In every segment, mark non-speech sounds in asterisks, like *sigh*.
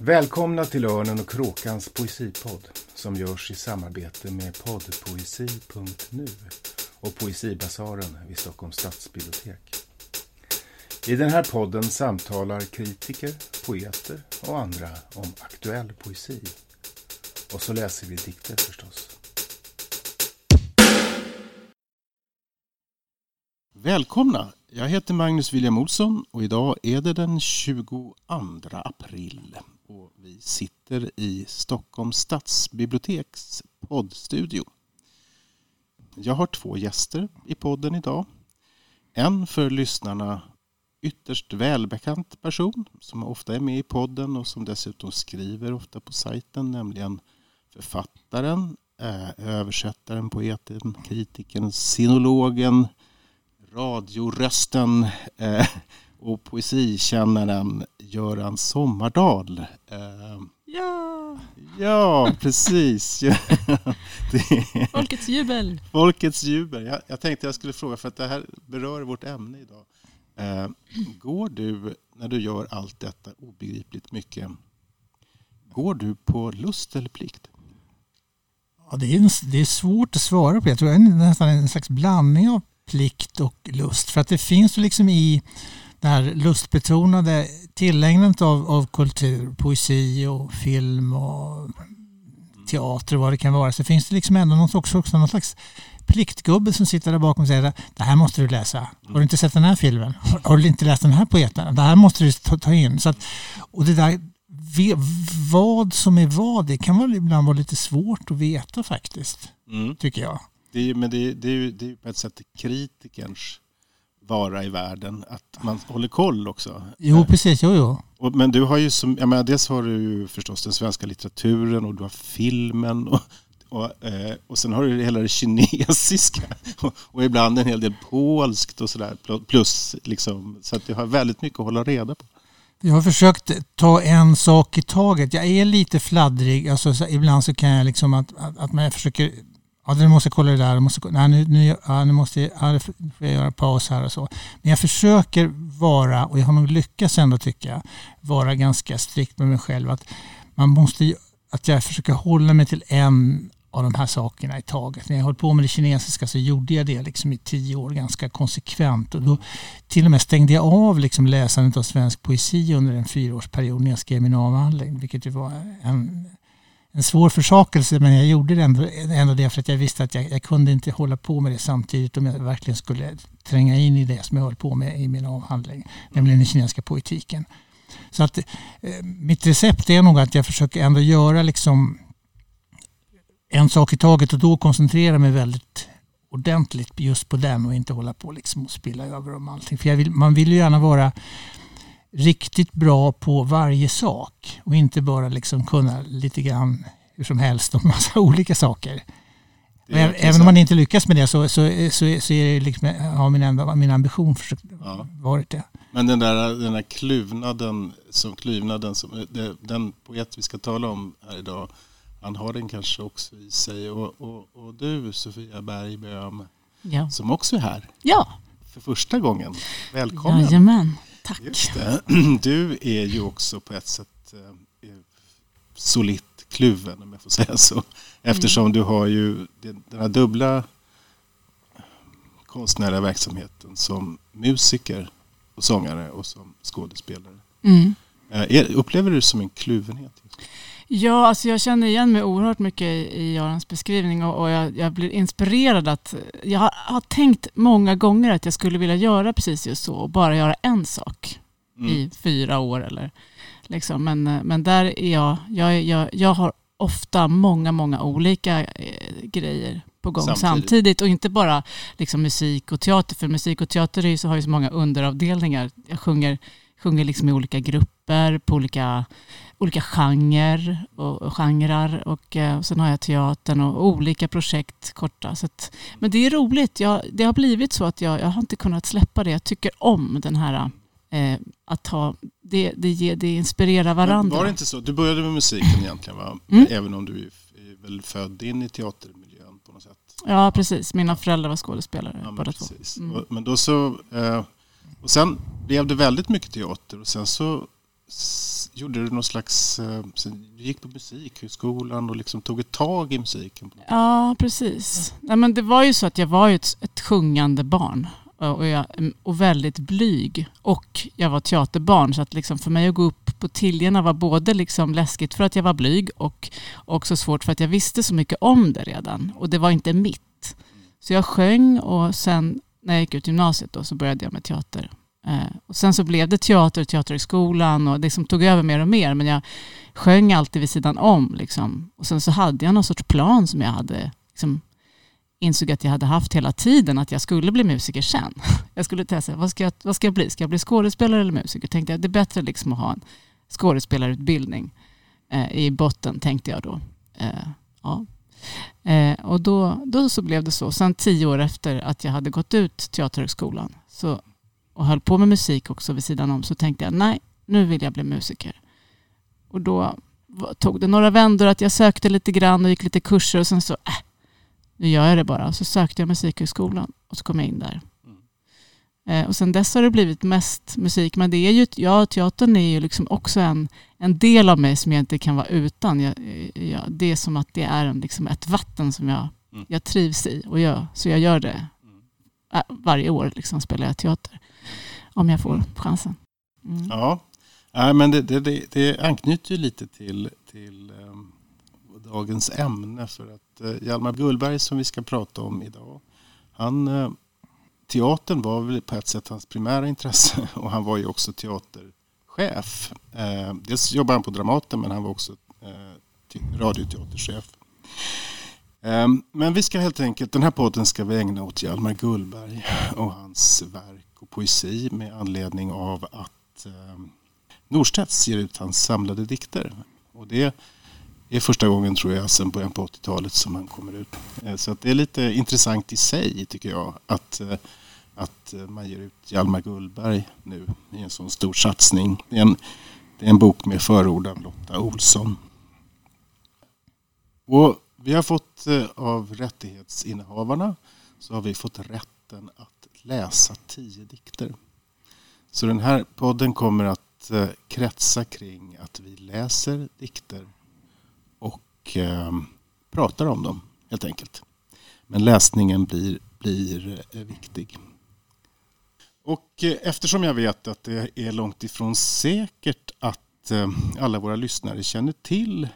Välkomna till Örnen och Kråkans poesipodd som görs i samarbete med poddpoesi.nu och Poesibasaren vid Stockholms stadsbibliotek. I den här podden samtalar kritiker, poeter och andra om aktuell poesi. Och så läser vi dikter förstås. Välkomna! Jag heter Magnus William Olsson och idag är det den 22 april. Och vi sitter i Stockholms stadsbiblioteks poddstudio. Jag har två gäster i podden idag. En för lyssnarna ytterst välbekant person som ofta är med i podden och som dessutom skriver ofta på sajten, nämligen författaren, eh, översättaren, poeten, kritikern, sinologen, radiorösten eh, och poesikännaren Göran Sommardal. Eh, ja! Ja, precis. *laughs* Folkets jubel. Folkets jubel. Jag, jag tänkte jag skulle fråga, för att det här berör vårt ämne idag. Eh, går du, när du gör allt detta obegripligt mycket, går du på lust eller plikt? Ja, det, är en, det är svårt att svara på. Jag tror det är nästan en slags blandning av plikt och lust. För att det finns liksom i det här lustbetonade tillägnandet av, av kultur, poesi och film och teater och vad det kan vara så finns det liksom ändå någon, också, också någon slags pliktgubbe som sitter där bakom och säger det här måste du läsa. Har du inte sett den här filmen? Har, du inte läst den här poeten? Det här måste du ta, ta in. Så att, och det där, vad som är vad, det kan väl ibland vara lite svårt att veta faktiskt. Mm. Tycker jag. Det är, men det, det, är det är på ett sätt kritikerns vara i världen, att man håller koll också. Jo, precis. Jo, jo. Och, men du har ju som, jag menar, dels har du ju förstås den svenska litteraturen och du har filmen och, och, eh, och sen har du hela det kinesiska *laughs* och, och ibland en hel del polskt och sådär. Plus liksom, så att du har väldigt mycket att hålla reda på. Jag har försökt ta en sak i taget. Jag är lite fladdrig. Alltså, så ibland så kan jag liksom att, att, att man försöker Ja, du måste kolla det där. Du måste, nej, nu, nu, ja, nu måste jag, nu får jag göra paus här och så. Men jag försöker vara, och jag har nog lyckats ändå tycker jag, vara ganska strikt med mig själv. Att, man måste, att jag försöker hålla mig till en av de här sakerna i taget. När jag höll på med det kinesiska så gjorde jag det liksom i tio år ganska konsekvent. Och då till och med stängde jag av liksom läsandet av svensk poesi under en fyraårsperiod när jag skrev min avhandling. Vilket ju var en, en svår försakelse men jag gjorde det ändå, ändå det för att jag visste att jag, jag, kunde inte hålla på med det samtidigt om jag verkligen skulle tränga in i det som jag höll på med i min avhandling, nämligen den kinesiska poetiken. Så att eh, mitt recept är nog att jag försöker ändå göra liksom en sak i taget och då koncentrera mig väldigt ordentligt just på den och inte hålla på liksom och spilla över om allting. För vill, man vill ju gärna vara riktigt bra på varje sak och inte bara liksom kunna lite grann hur som helst om *laughs* massa olika saker. Även om man inte lyckas med det så, så, så, så är det liksom, har min, enda, min ambition försökt, ja. varit det. Men den där, den där kluvnaden, som, kluvnaden som, den poet vi ska tala om här idag, han har den kanske också i sig. Och, och, och du Sofia Bergböm, ja. som också är här. Ja. För första gången. Välkommen. Jajamän. Tack. *clears throat* Du är ju också på ett sätt eh, solitt kluven om jag får säga så. Eftersom mm. du har ju den här dubbla konstnärliga verksamheten som musiker och sångare och som skådespelare. Mm. Eh, upplever du det som en kluvenhet? Ja, alltså jag känner igen mig oerhört mycket i Görans beskrivning och, och jag, jag, blir inspirerad att jag har, har, tänkt många gånger att jag skulle vilja göra precis just så och bara göra en sak mm. i fyra år eller liksom. Men, men där är jag, jag, jag, jag har ofta många, många olika eh, grejer på gång samtidigt. samtidigt. och inte bara liksom musik och teater. För musik och teater är ju så, har ju så många underavdelningar. Jag sjunger, sjunger liksom i olika grupper på olika olika genrer och, genrer och eh, sen har jag teatern och olika projekt korta. Så att, men det är roligt. Jag, det har blivit så att jag, jag har inte kunnat släppa det. Jag tycker om den här eh, att ha, det, det, det inspirerar varandra. Men var det inte så? Du började med musiken egentligen va? Mm. Även om du är väl född in i teatermiljön på något sätt? Ja precis, mina föräldrar var skådespelare ja, båda två. Mm. Men då så, eh, och sen blev det väldigt mycket teater och sen så gjorde du någon slags, eh, du gick på musikhögskolan och liksom tog ett tag i musiken? Ja, precis. Nej, men det var ju så att jag var ett, ett sjungande barn och, jag, och väldigt blyg. Och jag var teaterbarn så att liksom för mig att gå upp på Tiljarna var både liksom läskigt för att jag var blyg och också svårt för att jag visste så mycket om det redan. Och det var inte mitt. Så jag sjöng och sen när jag gick ut gymnasiet då, så började jag med teater. Eh, och sen så blev det teater och teaterhögskolan och det som tog över mer och mer. Men jag sjöng alltid vid sidan om. Liksom. Och sen så hade jag någon sorts plan som jag hade liksom, insåg att jag hade haft hela tiden att jag skulle bli musiker sen. *laughs* Jag skulle testa, vad ska jag, vad ska jag bli? Ska jag bli skådespelare eller musiker? Tänkte jag, det är bättre liksom att ha en skådespelarutbildning eh, i botten, tänkte jag då. Eh, ja. Eh, och då, då så blev det så. Sen tio år efter att jag hade gått ut Teaterhögskolan så, och höll på med musik också vid sidan om så tänkte jag, nej, nu vill jag bli musiker. Och då tog det några vändor att jag sökte lite grann och gick lite kurser och sen så, äh, nu gör jag det bara. Så sökte jag Musikhögskolan och så kom jag in där. Mm. Eh, och sen dess har det blivit mest musik. Men det är ju, ja, teatern är ju liksom också en, en del av mig som jag inte kan vara utan. Jag, jag, det är som att det är en, liksom ett vatten som jag, mm. jag trivs i. Och jag, så jag gör det äh, varje år, liksom, spelar jag teater. Om jag får mm. chansen. Mm. Ja, äh, men det, det, det, anknyter ju lite till, till um, dagens ämne. För att Eh, Hjalmar Gullberg som vi ska prata om idag. Han, eh, teatern var väl på ett sätt hans primära intresse *laughs* och han var ju också teaterchef. Eh, dels jobbade han på Dramaten men han var också radioteaterchef. Men vi ska helt enkelt, den här podden ska vi ägna åt Hjalmar Gullberg och hans verk och poesi med anledning av att eh, Norstedts ger ut hans samlade dikter. Och det är första gången tror jag sen början på 80-talet som han kommer ut. Eh, så att det är lite intressant i sig tycker jag att, eh, att eh, man ger ut Hjalmar Gullberg nu i en sån stor satsning. Det är en, det är en bok med förord av Lotta Olsson. Och vi har fått eh, av rättighetsinnehavarna så har vi fått rätten att läsa tio dikter. Så den här podden kommer att eh, kretsa kring att vi läser dikter och eh, pratar om dem helt enkelt. Men läsningen blir, blir eh, viktig. Och eh, eftersom jag vet att det är långt ifrån säkert att alla våra lyssnare känner till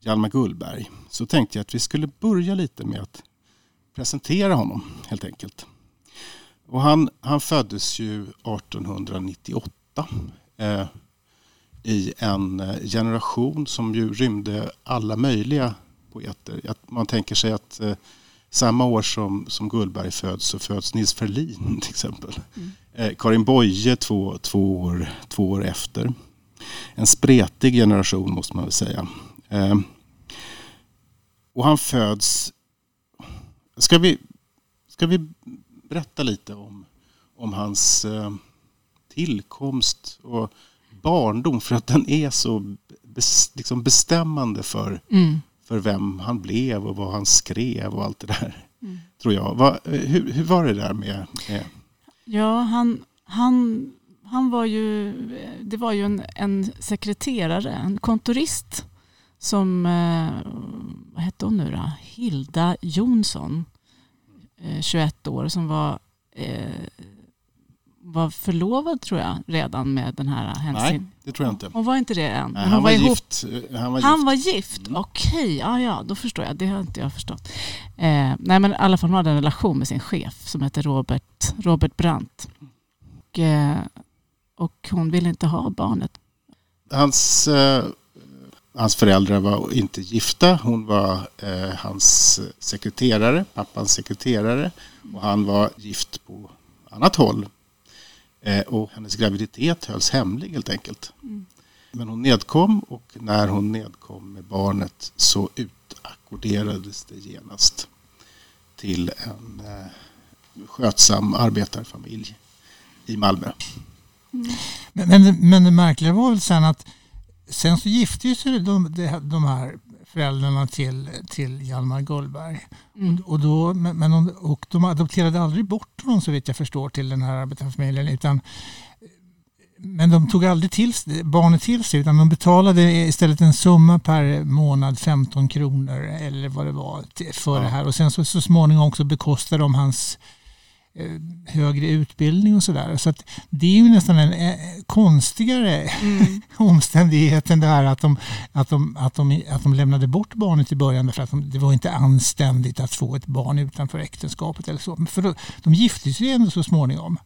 Hjalmar Gullberg så tänkte jag att vi skulle börja lite med att presentera honom helt enkelt. Och han, han föddes ju 1898 eh, i en eh, generation som ju rymde alla möjliga poeter. Man tänker sig att eh, samma år som, som Gullberg föds så föds Nils Ferlin *laughs* till exempel. Mm. Eh, Karin Boye två, två, år, två år efter. En spretig generation måste man väl säga. och han föds... Ska vi, ska vi berätta lite om, om hans tillkomst och barndom för att den är så liksom bestämmande för, mm. för vem han blev och vad han skrev och allt det där. Mm. Tror jag. Va, hur, hur, var det där med... med... Ja, han, han, han var ju... Det var ju en, en sekreterare, en kontorist som... Eh, vad hette hon nu då? Hilda Jonsson. 21 eh, år som var eh, var förlovad tror jag redan med den här händelsen. Nej, det tror jag inte. Hon var inte det än. Nej, han, var ihop. gift. han var han gift. Var gift. Mm. Okej, ja, ja, då förstår jag. Det har inte jag förstått. Eh, nej, men i alla fall hon hade en relation med sin chef som heter Robert, Robert Brandt. Och, eh, och hon ville inte ha barnet. Hans, eh, hans föräldrar var inte gifta. Hon var eh, hans sekreterare, pappans sekreterare. Och han var gift på annat håll Eh, och hennes graviditet hölls hemlig helt enkelt. Mm. Men hon nedkom och när hon nedkom med barnet så utackorderades det genast till en eh, skötsam arbetarfamilj i Malmö. Mm. Men, men, men det märkliga var väl sen att sen så gifte sig de, de här föräldrarna till, till Hjalmar Gullberg. Mm. Och, då, men de, och de adopterade aldrig bort honom så vitt jag förstår till den här arbetarfamiljen utan men de tog aldrig till, barnet till sig utan de betalade istället en summa per månad, 15 kronor eller vad det var för ja. det här. Och sen så, så småningom också bekostade de hans högre utbildning och sådär. Så att det är ju nästan en eh, konstigare mm. *laughs* omständighet än det här att de, att, de, att, de, att de lämnade bort barnet i början för att de, det var inte anständigt att få ett barn utanför äktenskapet eller så. För då, de gifte sig ändå så småningom.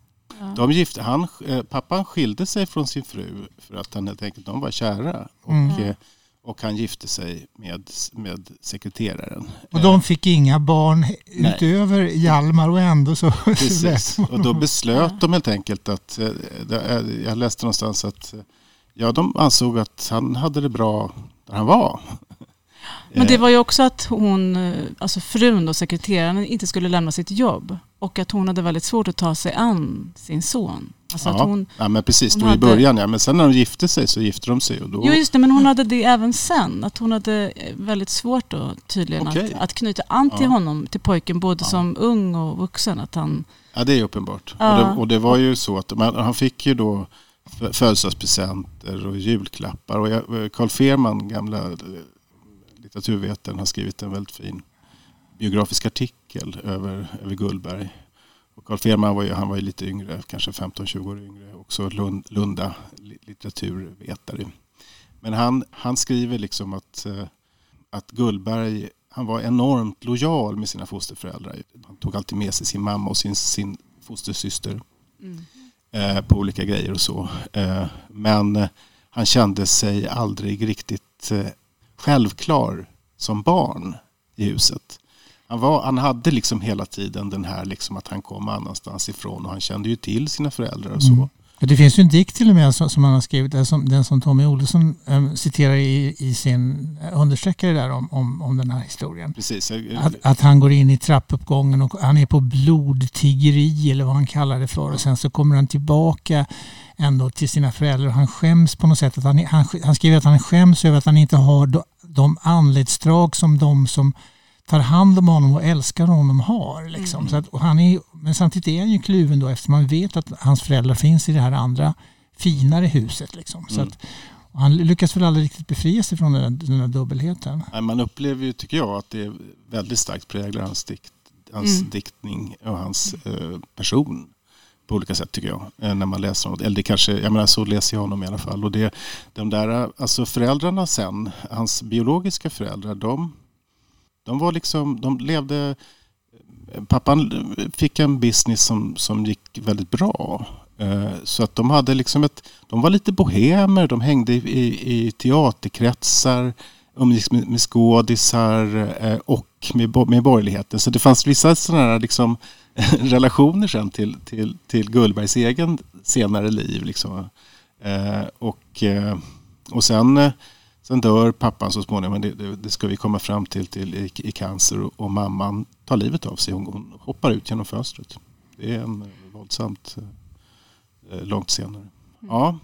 De gifte, han, eh, pappan skilde sig från sin fru för att han helt enkelt, de var kära. Och, mm. Och han gifte sig med, med sekreteraren. Och de fick inga barn Nej. utöver Hjalmar och ändå så... Precis. Och då beslöt de helt enkelt att, eh, jag läste någonstans att ja, de ansåg att han hade det bra där han var. Men det var ju också att hon, eh, alltså frun och sekreteraren inte skulle lämna sitt jobb. Och att hon hade väldigt svårt att ta sig an sin son. Alltså ja. hon, ja, men precis. Då hade... i början ja. Men sen när de gifte sig så gifte de sig. Och då... Jo, just det. Men hon hade det även sen. Att hon hade eh, väldigt svårt då, tydligen okay. att, att knyta an till ja. honom, till pojken, både ja. som ung och vuxen. Att han... Ja, det är uppenbart. Och, det, och det var ju så att man, han fick ju då födelsedagspresenter och julklappar. Och jag, Carl Ferman, gamla eh, litteraturvetaren, har skrivit en väldigt fin biografisk artikel över, över Gullberg och Carl Ferman var ju, han var ju lite yngre, kanske 15-20 år yngre. Också Lund, Lunda litteraturvetare. Men han, han skriver liksom att, eh, att Gullberg han var enormt lojal med sina fosterföräldrar. Han tog alltid med sig sin mamma och sin, sin fostersyster mm. eh, på olika grejer och så. Eh, men han kände sig aldrig riktigt eh, självklar som barn i huset han, var, han hade liksom hela tiden den här liksom att han kom annanstans ifrån och han kände ju till sina föräldrar och så. Mm. Det finns ju en dikt till och med som, han har skrivit, den som, Tommy Olsson ähm, citerar i, i sin understreckare där om, om, om den här historien. Precis. Att, att, han går in i trappuppgången och han är på blodtiggeri eller vad han kallar det för och sen så kommer han tillbaka ändå till sina föräldrar och han skäms på något sätt. Att han, han, han skriver att han skäms över att han inte har de, anletsdrag som de som tar hand om honom och älskar honom har. Liksom. Mm. Så att, han är, men samtidigt är han ju kluven då eftersom man vet att hans föräldrar finns i det här andra finare huset. Liksom. Så mm. att, han lyckas väl aldrig riktigt befria sig från den där, den där dubbelheten. Nej, man upplever ju, tycker jag, att det väldigt starkt präglar hans, dikt, hans mm. diktning och hans eh, person på olika sätt tycker jag. Eh, när man läser honom. Eller det kanske, jag menar så läser jag honom i alla fall. Och det, de där, alltså föräldrarna sen, hans biologiska föräldrar, de de var liksom, de levde... Pappan fick en business som, som gick väldigt bra. Eh, så att de hade liksom ett... De var lite bohemer, de hängde i, i teaterkretsar, umgicks med, med skådisar eh, och med, med borgerligheten. Så det fanns vissa sådana här liksom *laughs* relationer sen till, till, till Gullbergs egen senare liv. Liksom. Eh, och, och sen Sen dör pappan så småningom, men det, det, det, ska vi komma fram till, till i, i cancer och, och, mamman tar livet av sig. Hon, hon, hoppar ut genom fönstret. Det är en eh, våldsamt eh, eh, långt senare. Mm. Ja,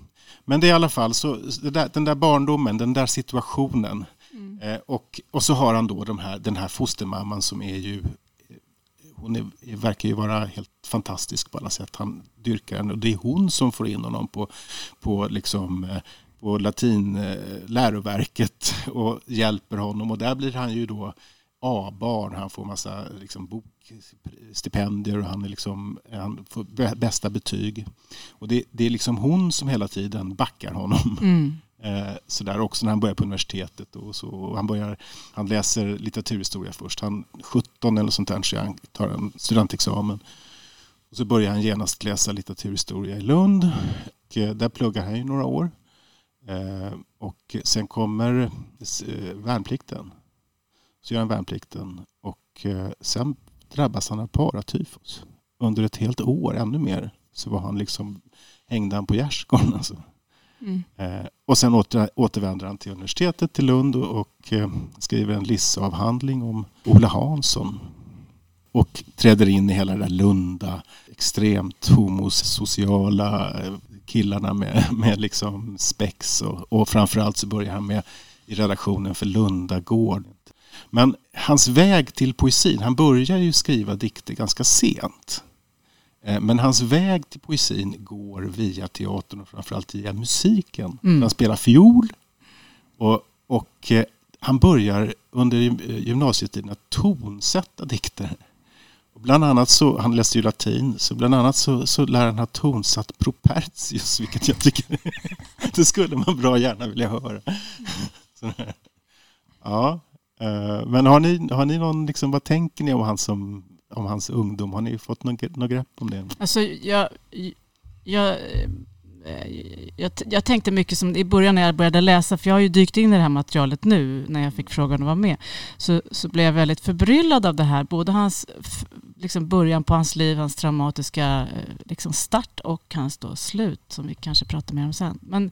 men det är i alla fall så där, den där barndomen, den där situationen. Mm. Eh, och, och så har han då de här, den här fostermamman som är ju hon är, verkar ju vara helt fantastisk på alla sätt. Han dyrkar henne och det är hon som får in honom på, på liksom, på latinläroverket och hjälper honom. Och där blir han ju då A-barn. Han får massa liksom, bokstipendier och han, är liksom, han får bästa betyg. Och det, det, är liksom hon som hela tiden backar honom. Mm. *laughs* Eh, så där också när han börjar på universitetet. Och så, och han, börjar, han läser litteraturhistoria först. Han 17 eller sånt där så han tar en studentexamen. Och så börjar han genast läsa litteraturhistoria i Lund. Och eh, där pluggar han i några år. Eh, och sen kommer eh, värnplikten. Så gör han värnplikten och eh, sen drabbas han av paratyfus. Under ett helt år, ännu mer, så var han liksom, hängde han på gärdsgården. Alltså. Mm. och sen åter, återvänder han till universitetet till Lund och, och skriver en lissavhandling om Ola Hansson. Och träder in i hela det där Lunda, extremt homosociala killarna med, med liksom spex och, och framförallt så börjar han med i redaktionen för Lundagård. Men hans väg till poesin, han börjar ju skriva dikter ganska sent. Eh, men hans väg till poesin går via teatern och framförallt via musiken. Mm. Han spelar fiol och, och eh, han börjar under gymnasietiden att tonsätta dikter. Bland annat så, han läste ju latin, så bland annat så, så lär han ha tonsatt Propertius, vilket jag tycker *laughs* det skulle man bra gärna vilja höra. *laughs* Ja, eh, men har ni, har ni någon, liksom, vad tänker ni om han som, om hans ungdom? Har ni fått något grepp om det? Alltså, jag, jag, jag, jag, tänkte mycket som i början när jag började läsa, för jag har ju dykt in i det här materialet nu när jag fick frågan att vara med, så, så blev jag väldigt förbryllad av det här. Både hans liksom början på hans liv, hans traumatiska eh, liksom start och hans då slut som vi kanske pratar mer om sen. Men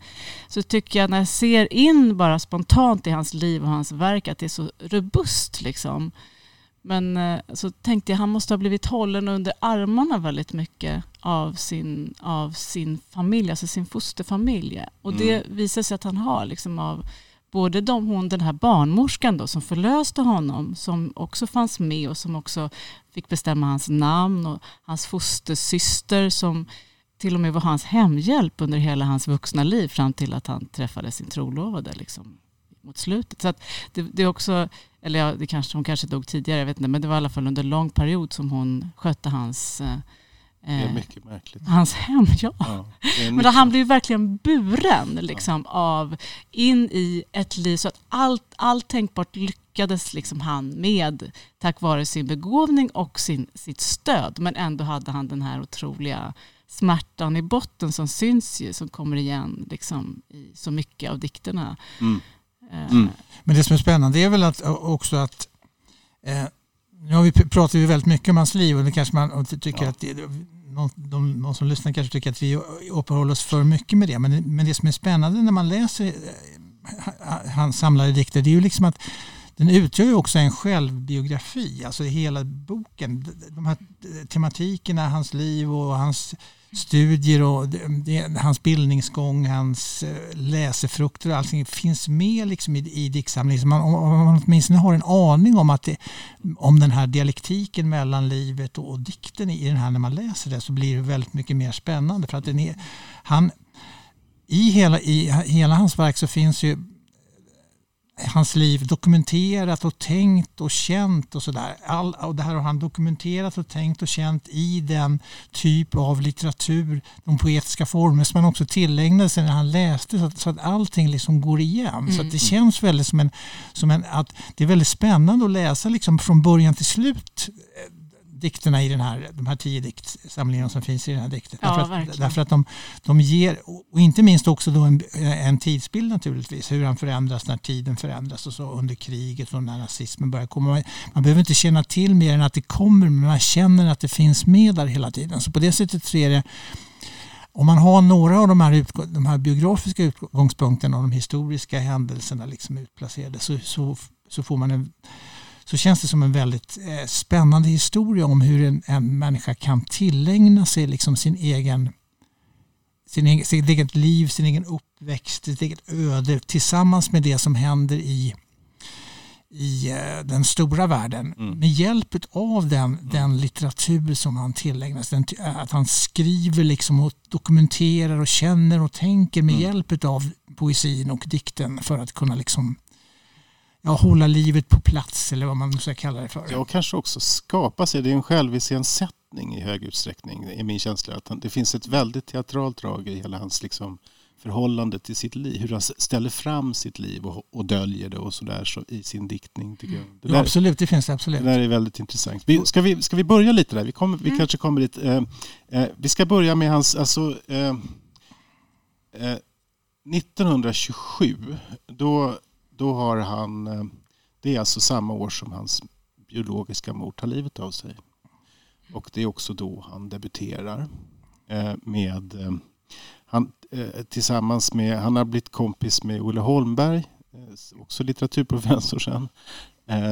så tycker jag när jag ser in bara spontant i hans liv och hans verk att det är så robust liksom. Men eh, så tänkte jag han måste ha blivit hållen under armarna väldigt mycket av sin, av sin familj, alltså sin fosterfamilj. Och det mm. visar sig att han har liksom av både de, hon, den här barnmorskan då, som förlöste honom, som också fanns med och som också fick bestämma hans namn och hans fostersyster som till och med var hans hemhjälp under hela hans vuxna liv fram till att han träffade sin trolovade liksom, mot slutet. Så det, det, är också, eller ja, det kanske, hon kanske dog tidigare, jag vet inte, men det var i alla fall under en lång period som hon skötte hans eh, det är mycket märkligt. Hans hem, ja. ja Men då han blev verkligen buren liksom, ja. av in i ett liv. Så att allt, allt tänkbart lyckades liksom han med tack vare sin begåvning och sin, sitt stöd. Men ändå hade han den här otroliga smärtan i botten som syns ju, som kommer igen liksom, i så mycket av dikterna. Mm. Eh. Mm. Men det som är spännande är väl att, också att eh, nu har vi pratat vi väldigt mycket om hans liv och det kanske man tycker ja. att det, någon, de, någon som lyssnar kanske tycker att vi uppehåller oss för mycket med det. Men, men det som är spännande när man läser eh, hans samlade dikter det är ju liksom att den utgör ju också en självbiografi, alltså hela boken. De här tematikerna, hans liv och hans studier och det, hans bildningsgång, hans eh, läsefrukter och allting finns med liksom i, i diktsamlingen. Man, om man åtminstone har en aning om, att det, om den här dialektiken mellan livet och, och dikten i den här när man läser det så blir det väldigt mycket mer spännande. För att den är, han, i, hela, I hela hans verk så finns ju hans liv dokumenterat och tänkt och känt och sådär. och det här har han dokumenterat och tänkt och känt i den typ av litteratur, de poetiska former som han också tillägnade sig när han läste så att, så att allting liksom går igen. Mm. Så det känns väldigt som en, som en, att det är väldigt spännande att läsa liksom från början till slut dikterna i den här, de här tio diktsamlingarna som finns i den här dikten. Ja, därför att, därför att de, de ger, och inte minst också då en, en tidsbild naturligtvis, hur han förändras när tiden förändras och så under kriget och när nazismen börjar komma. Man, man behöver inte känna till mer än att det kommer, men man känner att det finns med där hela tiden. Så på det sättet så är det om man har några av de här, de här biografiska utgångspunkterna och de historiska händelserna liksom utplacerade så, så, så får man en så känns det som en väldigt eh, spännande historia om hur en, en människa kan tillägna sig liksom sin egen sin egen, sitt eget liv, sin egen uppväxt, sitt eget öde tillsammans med det som händer i, i eh, den stora världen. Mm. Med hjälp av den, mm. den litteratur som han tillägnar sig. Att han skriver liksom och dokumenterar och känner och tänker med mm. hjälp av poesin och dikten för att kunna liksom ja, hålla livet på plats eller vad man ska kalla det för. Ja, och kanske också skapa sig. Det är en själviscensättning i hög utsträckning i min känsla. Att det finns ett väldigt teatralt drag i hela hans liksom, förhållande till sitt liv. Hur han ställer fram sitt liv och, och döljer det och sådär så, i sin diktning. Tycker jag. Det där, ja, absolut, det finns det absolut. Det där är väldigt intressant. Vi, ska, vi, ska vi börja lite där? Vi, kommer, vi mm. kanske kommer dit. Eh, eh, vi ska börja med hans... Alltså, eh, 1927, eh, då då har han, eh, det är alltså samma år som hans biologiska mor tar livet av sig. Och det är också då han debuterar eh, med, eh, han, tillsammans med, han har blivit kompis med Olle Holmberg, också litteraturprofessor sen,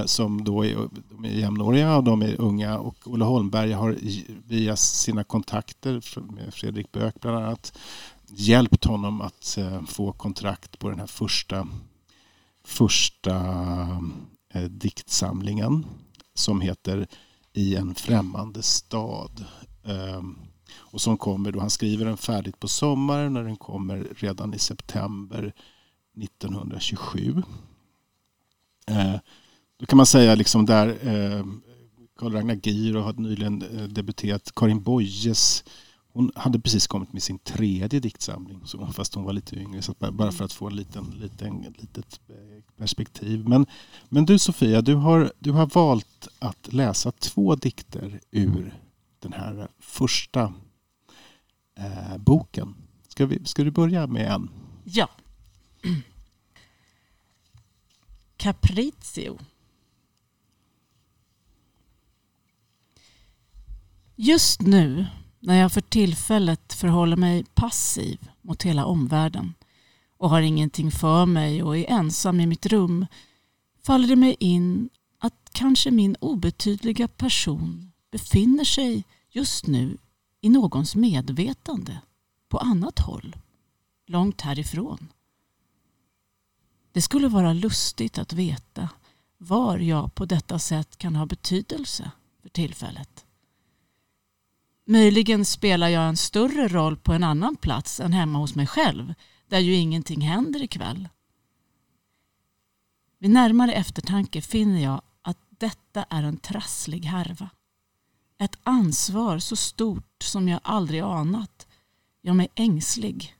som då är, de är jämnåriga och de är unga och Olle Holmberg har via sina kontakter med Fredrik Böök bland annat hjälpt honom att få kontrakt på den här första första eh, diktsamlingen som heter I en främmande stad. Eh, Och som kommer då, han skriver den färdigt på sommaren när den kommer redan i september 1927. Eh, då kan man säga liksom där eh, Karl Ragnar Giro har nyligen eh, debuterat. Karin Boyes hon hade precis kommit med sin tredje diktsamling så, fast hon var lite yngre. Så bara för att få en liten, liten, litet eh, perspektiv. Men, men du Sofia, du har, du har valt att läsa två dikter ur den här första eh, boken. Ska, vi, ska du börja med en? Ja. *clears throat* Capriccio. Just nu när jag för tillfället förhåller mig passiv mot hela omvärlden och har ingenting för mig och är ensam i mitt rum faller det mig in att kanske min obetydliga person befinner sig just nu i någons medvetande på annat håll, långt härifrån. Det skulle vara lustigt att veta var jag på detta sätt kan ha betydelse för tillfället. Möjligen spelar jag en större roll på en annan plats än hemma hos mig själv, där ju ingenting händer ikväll. Vid närmare eftertanke finner jag att detta är en trasslig härva. Ett ansvar så stort som jag aldrig anat gör mig ängslig.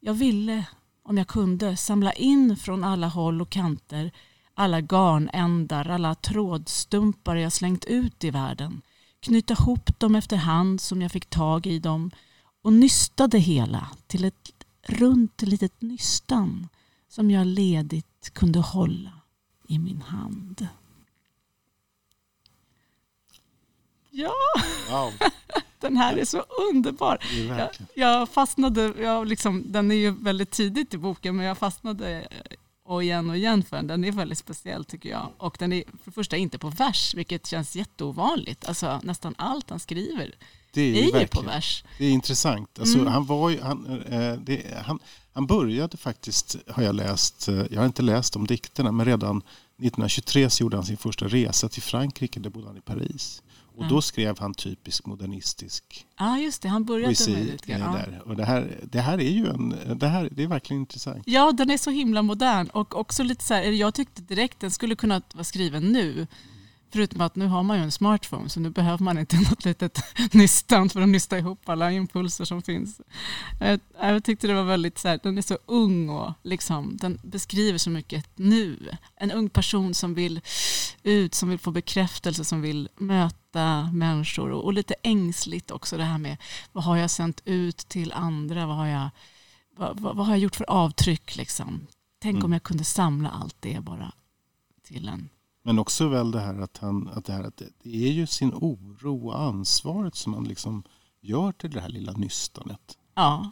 Jag ville, om jag kunde, samla in från alla håll och kanter alla garnändar, alla trådstumpar jag slängt ut i världen knyta ihop dem efterhand som jag fick tag i dem och nysta det hela till ett runt litet nystan som jag ledigt kunde hålla i min hand. Ja, Wow. *laughs* den här är så underbar. Är Jag, jag fastnade, jag liksom, den är ju väldigt tidigt i boken men jag fastnade och igen och igen för den. Den är väldigt speciell tycker jag. Och den är för det första inte på vers, vilket känns jätteovanligt. Alltså nästan allt han skriver Det är, är ju ju på vers. det är intressant. Alltså, Mm. han, var ju, han, eh, det, han, han började faktiskt, har jag läst, eh, jag har inte läst om dikterna, men redan 1923 så gjorde han sin första resa till Frankrike, där bodde han i Paris. Och Ja. då skrev han typisk modernistisk Ja, just det. Han började poesi med lite eh. Ja. där. Och det här, det här är ju en, det här, det är verkligen intressant. Ja, den är så himla modern och också lite så här, jag tyckte direkt den skulle kunna vara skriven nu. Förutom att nu har man ju en smartphone så nu behöver man inte *laughs* något litet nystan för att nysta ihop alla impulser som finns. Jag, jag tyckte det var väldigt så här, den är så ung och liksom, den beskriver så mycket nu. En ung person som vill ut, som vill få bekräftelse, som vill möta människor och, och lite ängsligt också det här med vad har jag sänt ut till andra, vad har jag vad, vad, vad har jag gjort för avtryck? Liksom? Tänk Mm. om jag kunde samla allt det bara till en... Men också väl det här att, han, att, det, här, att det, det är ju sin oro och ansvaret som han liksom gör till det här lilla nystanet. Ja,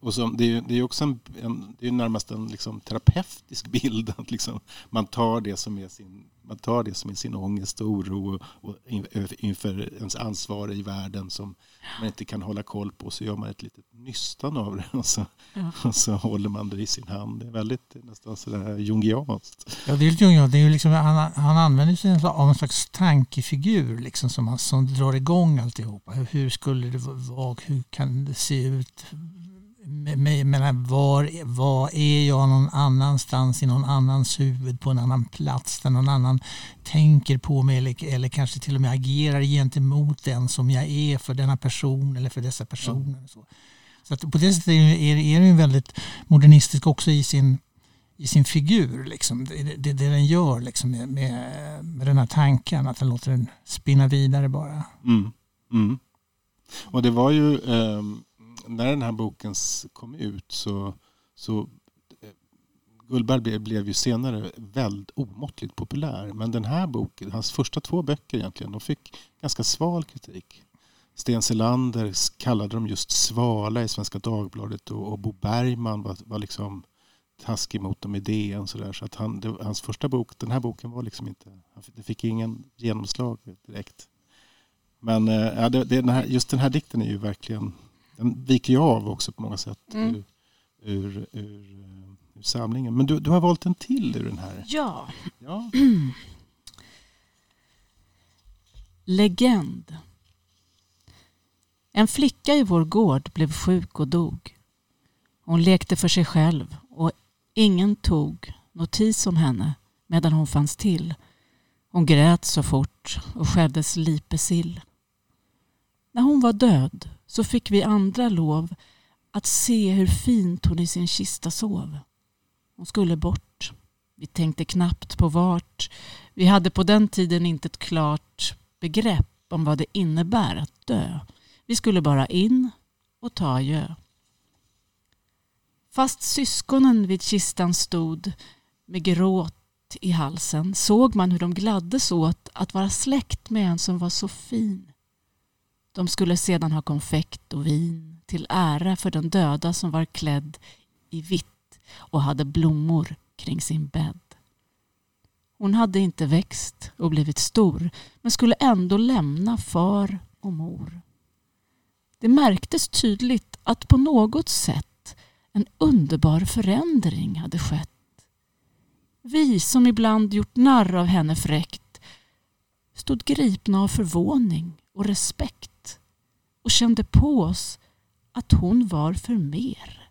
Och som, det, är, det är också en, en, det är närmast en liksom terapeutisk *laughs* bild. Att liksom man, tar det som är sin, man tar det som är sin ångest och oro och, och in- inför ens ansvar i världen som man inte kan hålla koll på. Så gör man ett litet nystan av det *laughs* och så, Ja. och så håller man det i sin hand. Det är väldigt nästan sådär jungianskt. Ja, det är jungt. Det är liksom, han, han använder sig av en slags tankefigur liksom, som, som drar igång alltihopa. Hur skulle det vara? Hur kan det se ut? Menar, var, var är jag någon annanstans i någon annans huvud på en annan plats där någon annan tänker på mig eller, eller kanske till och med agerar gentemot den som jag är för denna person eller för dessa personer. Så, så att på det sättet är, är, är den väldigt modernistisk också i sin i sin figur. Liksom. Det, det, det den gör liksom, med, med, med den här tanken, att den låter den spinna vidare bara. Mm. Mm. Och det var ju ehm, när den här boken kom ut så, så eh, Gullberg blev, ju senare väldigt omåttligt populär. Men den här boken, hans första två böcker egentligen, de fick ganska sval kritik. Sten Selander kallade dem just svala i Svenska Dagbladet och, och Bo Bergman var, var liksom taskig mot dem i DN. Så, där. så att han, det, hans första bok, den här boken var liksom inte, han fick- det fick ingen genomslag direkt. Men eh, ja, det, det, den här, just den här dikten är ju verkligen, den viker ju av också på många sätt Mm. ur, ur, ur, ur samlingen. Men du, du har valt en till ur den här. ja. Ja. *clears throat* Legend. En flicka i vår gård blev sjuk och dog. Hon lekte för sig själv och ingen tog notis om henne medan hon fanns till. Hon grät så fort och skäddes lipesill. När hon var död så fick vi andra lov att se hur fint hon i sin kista sov. Hon skulle bort. Vi tänkte knappt på vart. Vi hade på den tiden inte ett klart begrepp om vad det innebär att dö. Vi skulle bara in och ta adjö. Fast syskonen vid kistan stod med gråt i halsen såg man hur de gladdes åt att vara släkt med en som var så fin. De skulle sedan ha konfekt och vin till ära för den döda som var klädd i vitt och hade blommor kring sin bädd. Hon hade inte växt och blivit stor men skulle ändå lämna far och mor. Det märktes tydligt att på något sätt en underbar förändring hade skett. Vi som ibland gjort narr av henne fräckt stod gripna av förvåning och respekt och kände på oss att hon var för mer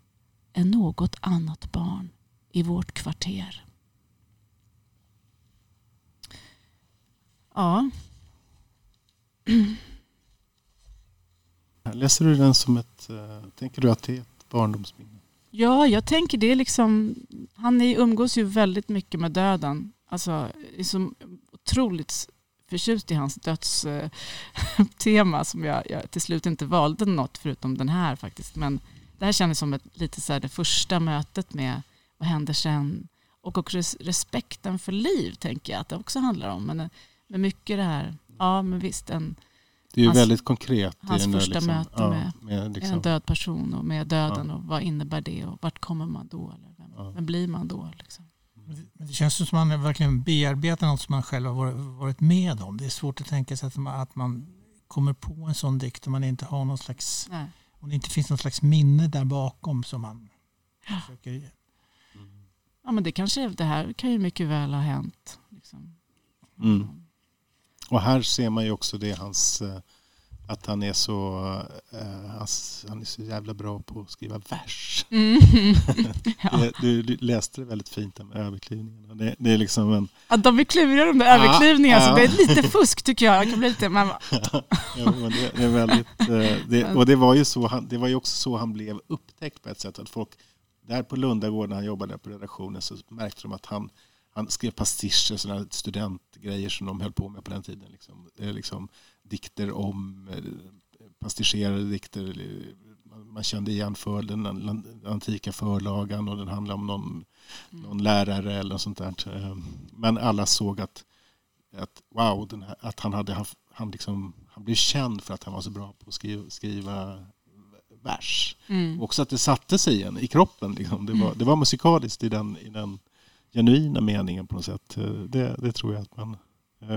än något annat barn i vårt kvarter. Ja. *clears throat* Läser du den som ett... Uh, tänker du att det är ett barndomsminne? Ja, jag tänker det liksom... Han umgås ju väldigt mycket med döden. Alltså, är så otroligt förtjust i hans dödstema *laughs* som jag, jag, till slut inte valde något förutom den här faktiskt. Men det här kändes som ett, lite så det första mötet med vad händer sen? Och också respekten för liv tänker jag att det också handlar om. Men, men mycket det här, ja men visst en det är hans, väldigt konkret. Hans första liksom, möte ja, med, med liksom, en död person och med döden ja. och vad innebär det och vart kommer man då? Eller vem, ja. vem blir man då? Liksom. Men det känns som att man verkligen bearbetar något som man själv har varit med om. Det är svårt att tänka sig att man, att man kommer på en sån dikt om man inte har någon slags, Nej. om det inte finns något slags minne där bakom som man ja. försöker Ja men det kanske, det här kan ju mycket väl ha hänt. Liksom. Mm. Och här ser man ju också det hans eh, att han är så uh, han är så jävla bra på att skriva vers. Mm. *laughs* ja. du, du, läste det väldigt fint med överklivningarna. Det, det är liksom en... Att de är kluriga de där ja, överklivningarna, ja. så det är lite fusk tycker jag. jag kan bli lite, men... *laughs* ja, men det, det, är väldigt, uh, det, och det var ju så han, det var ju också så han blev upptäckt på ett sätt. Att folk, där på Lundagården när han jobbade på redaktionen så märkte de att han han skrev pastischer, sådana studentgrejer som de höll på med på den tiden. Liksom, liksom dikter om eh, pastischerade dikter. Man kände igen för den antika förlagan och den handlade om någon, mm. någon lärare eller något sånt där. Eh, men alla såg att, att wow, här, att han hade haft, han, liksom, han blev känd för att han var så bra på att skriva, skriva vers. Mm. Också att det satte sig igen i kroppen. Liksom. Det, var, mm. det var musikaliskt i den, i den genuina meningen på något sätt. Eh, det, det tror jag att man...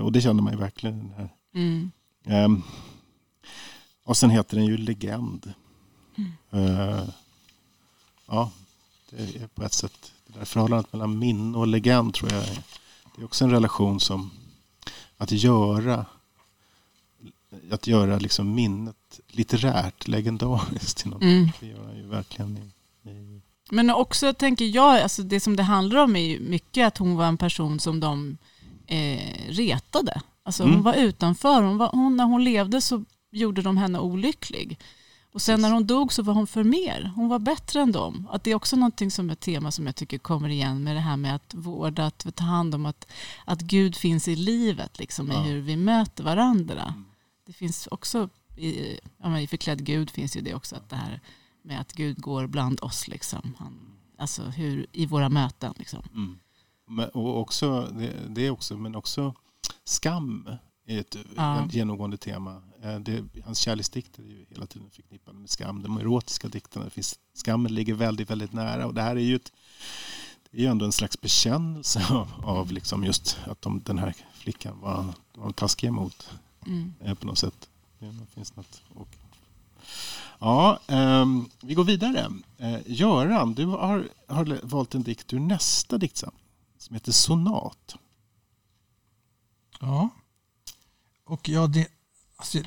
Och det kände man ju verkligen i den här. Mm. Um, och sen heter den ju Legend. Mm. Uh, ja, det är på ett sätt det där förhållandet mellan minne och legend tror jag det är också en relation som att göra att göra liksom minnet litterärt, legendariskt. Mm. Det gör han ju verkligen i, i... Men också tänker jag, alltså det som det handlar om är ju mycket att hon var en person som de eh, retade. Alltså mm. Hon var utanför. Hon var, hon, när hon levde så gjorde de henne olycklig. Och sen när hon dog så var hon för mer. Hon var bättre än dem. Att det är också någonting som ett tema som jag tycker kommer igen med det här med att vårda, att ta hand om att, att Gud finns i livet, liksom, ja. i hur vi möter varandra. Mm. Det finns också, i, ja, i förklädd Gud finns ju det också, att det här med att Gud går bland oss. Liksom. Han, alltså hur, i våra möten. Liksom. Mm. Men, och också, det, det är också, men också skam är ett ja. genomgående tema. Eh, det, hans kärleksdikter är ju hela tiden förknippade med skam. De erotiska dikterna, finns, skammen ligger väldigt, väldigt nära. Och det här är ju ett, det är ju ändå en slags bekännelse *laughs* av, av liksom just att de, den här flickan var, var taskig emot mm. Eh, på något sätt. Det finns något. Och, ja, um, vi går vidare. Uh, Göran, du har, har valt en dikt ur nästa diktsamling som heter Sonat. Ja. Och ja, det, alltså,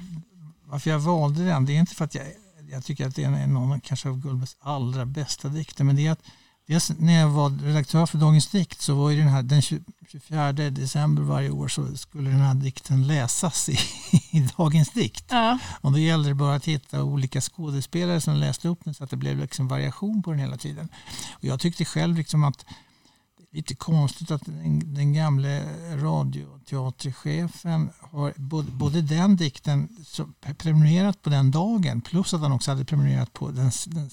varför jag valde den, det är inte för att jag, jag tycker att det är någon kanske av Gullbergs allra bästa dikter, men det är att Dels när jag var redaktör för Dagens dikt så var ju den här, den 24 december varje år så skulle den här dikten läsas i, i Dagens dikt. Ja. Och då gällde det bara att hitta olika skådespelare som läste upp den så att det blev liksom variation på den hela tiden. Och jag tyckte själv liksom att lite konstigt att den, den gamle radioteaterchefen har både, både den dikten prenumererat på den dagen plus att han också hade prenumererat på den, den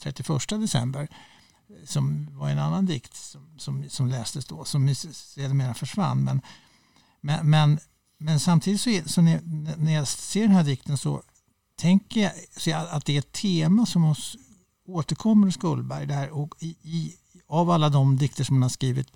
31 eh, eh, december som var en annan dikt som, som, som lästes då, som sedermera försvann. Men, men, men, men samtidigt så, är, så när, när, jag ser den här dikten så tänker jag, så jag att det är ett tema som oss återkommer hos Gullberg. Där, och i, i, av alla de dikter som han har skrivit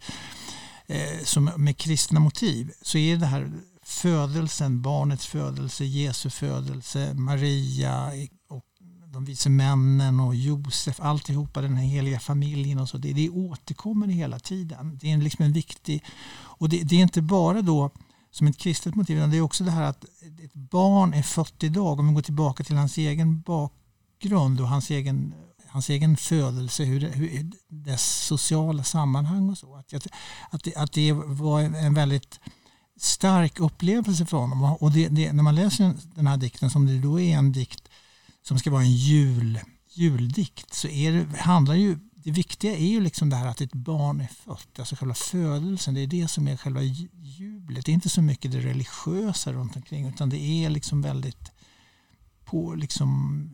eh, som, med kristna motiv så är det här födelsen, barnets födelse, Jesu födelse, Maria och de vise männen och Josef, alltihopa den här heliga familjen och så. Det, det återkommer hela tiden. Det är liksom en viktig... Och det, det är inte bara då som ett kristet motiv, utan det är också det här att ett barn är fött idag. Om vi går tillbaka till hans egen bakgrund och hans egen, hans egen födelse, hur, det, hur dess sociala sammanhang och så. Att, att, det, att det var en väldigt stark upplevelse för honom. Och det, det, när man läser den här dikten, som det då är en dikt som ska vara en jul, juldikt så är det, handlar ju det viktiga är ju liksom det här att ett barn är fött, alltså själva födelsen. Det är det som är själva jublet. Det är inte så mycket det religiösa runt omkring utan det är liksom väldigt på, liksom,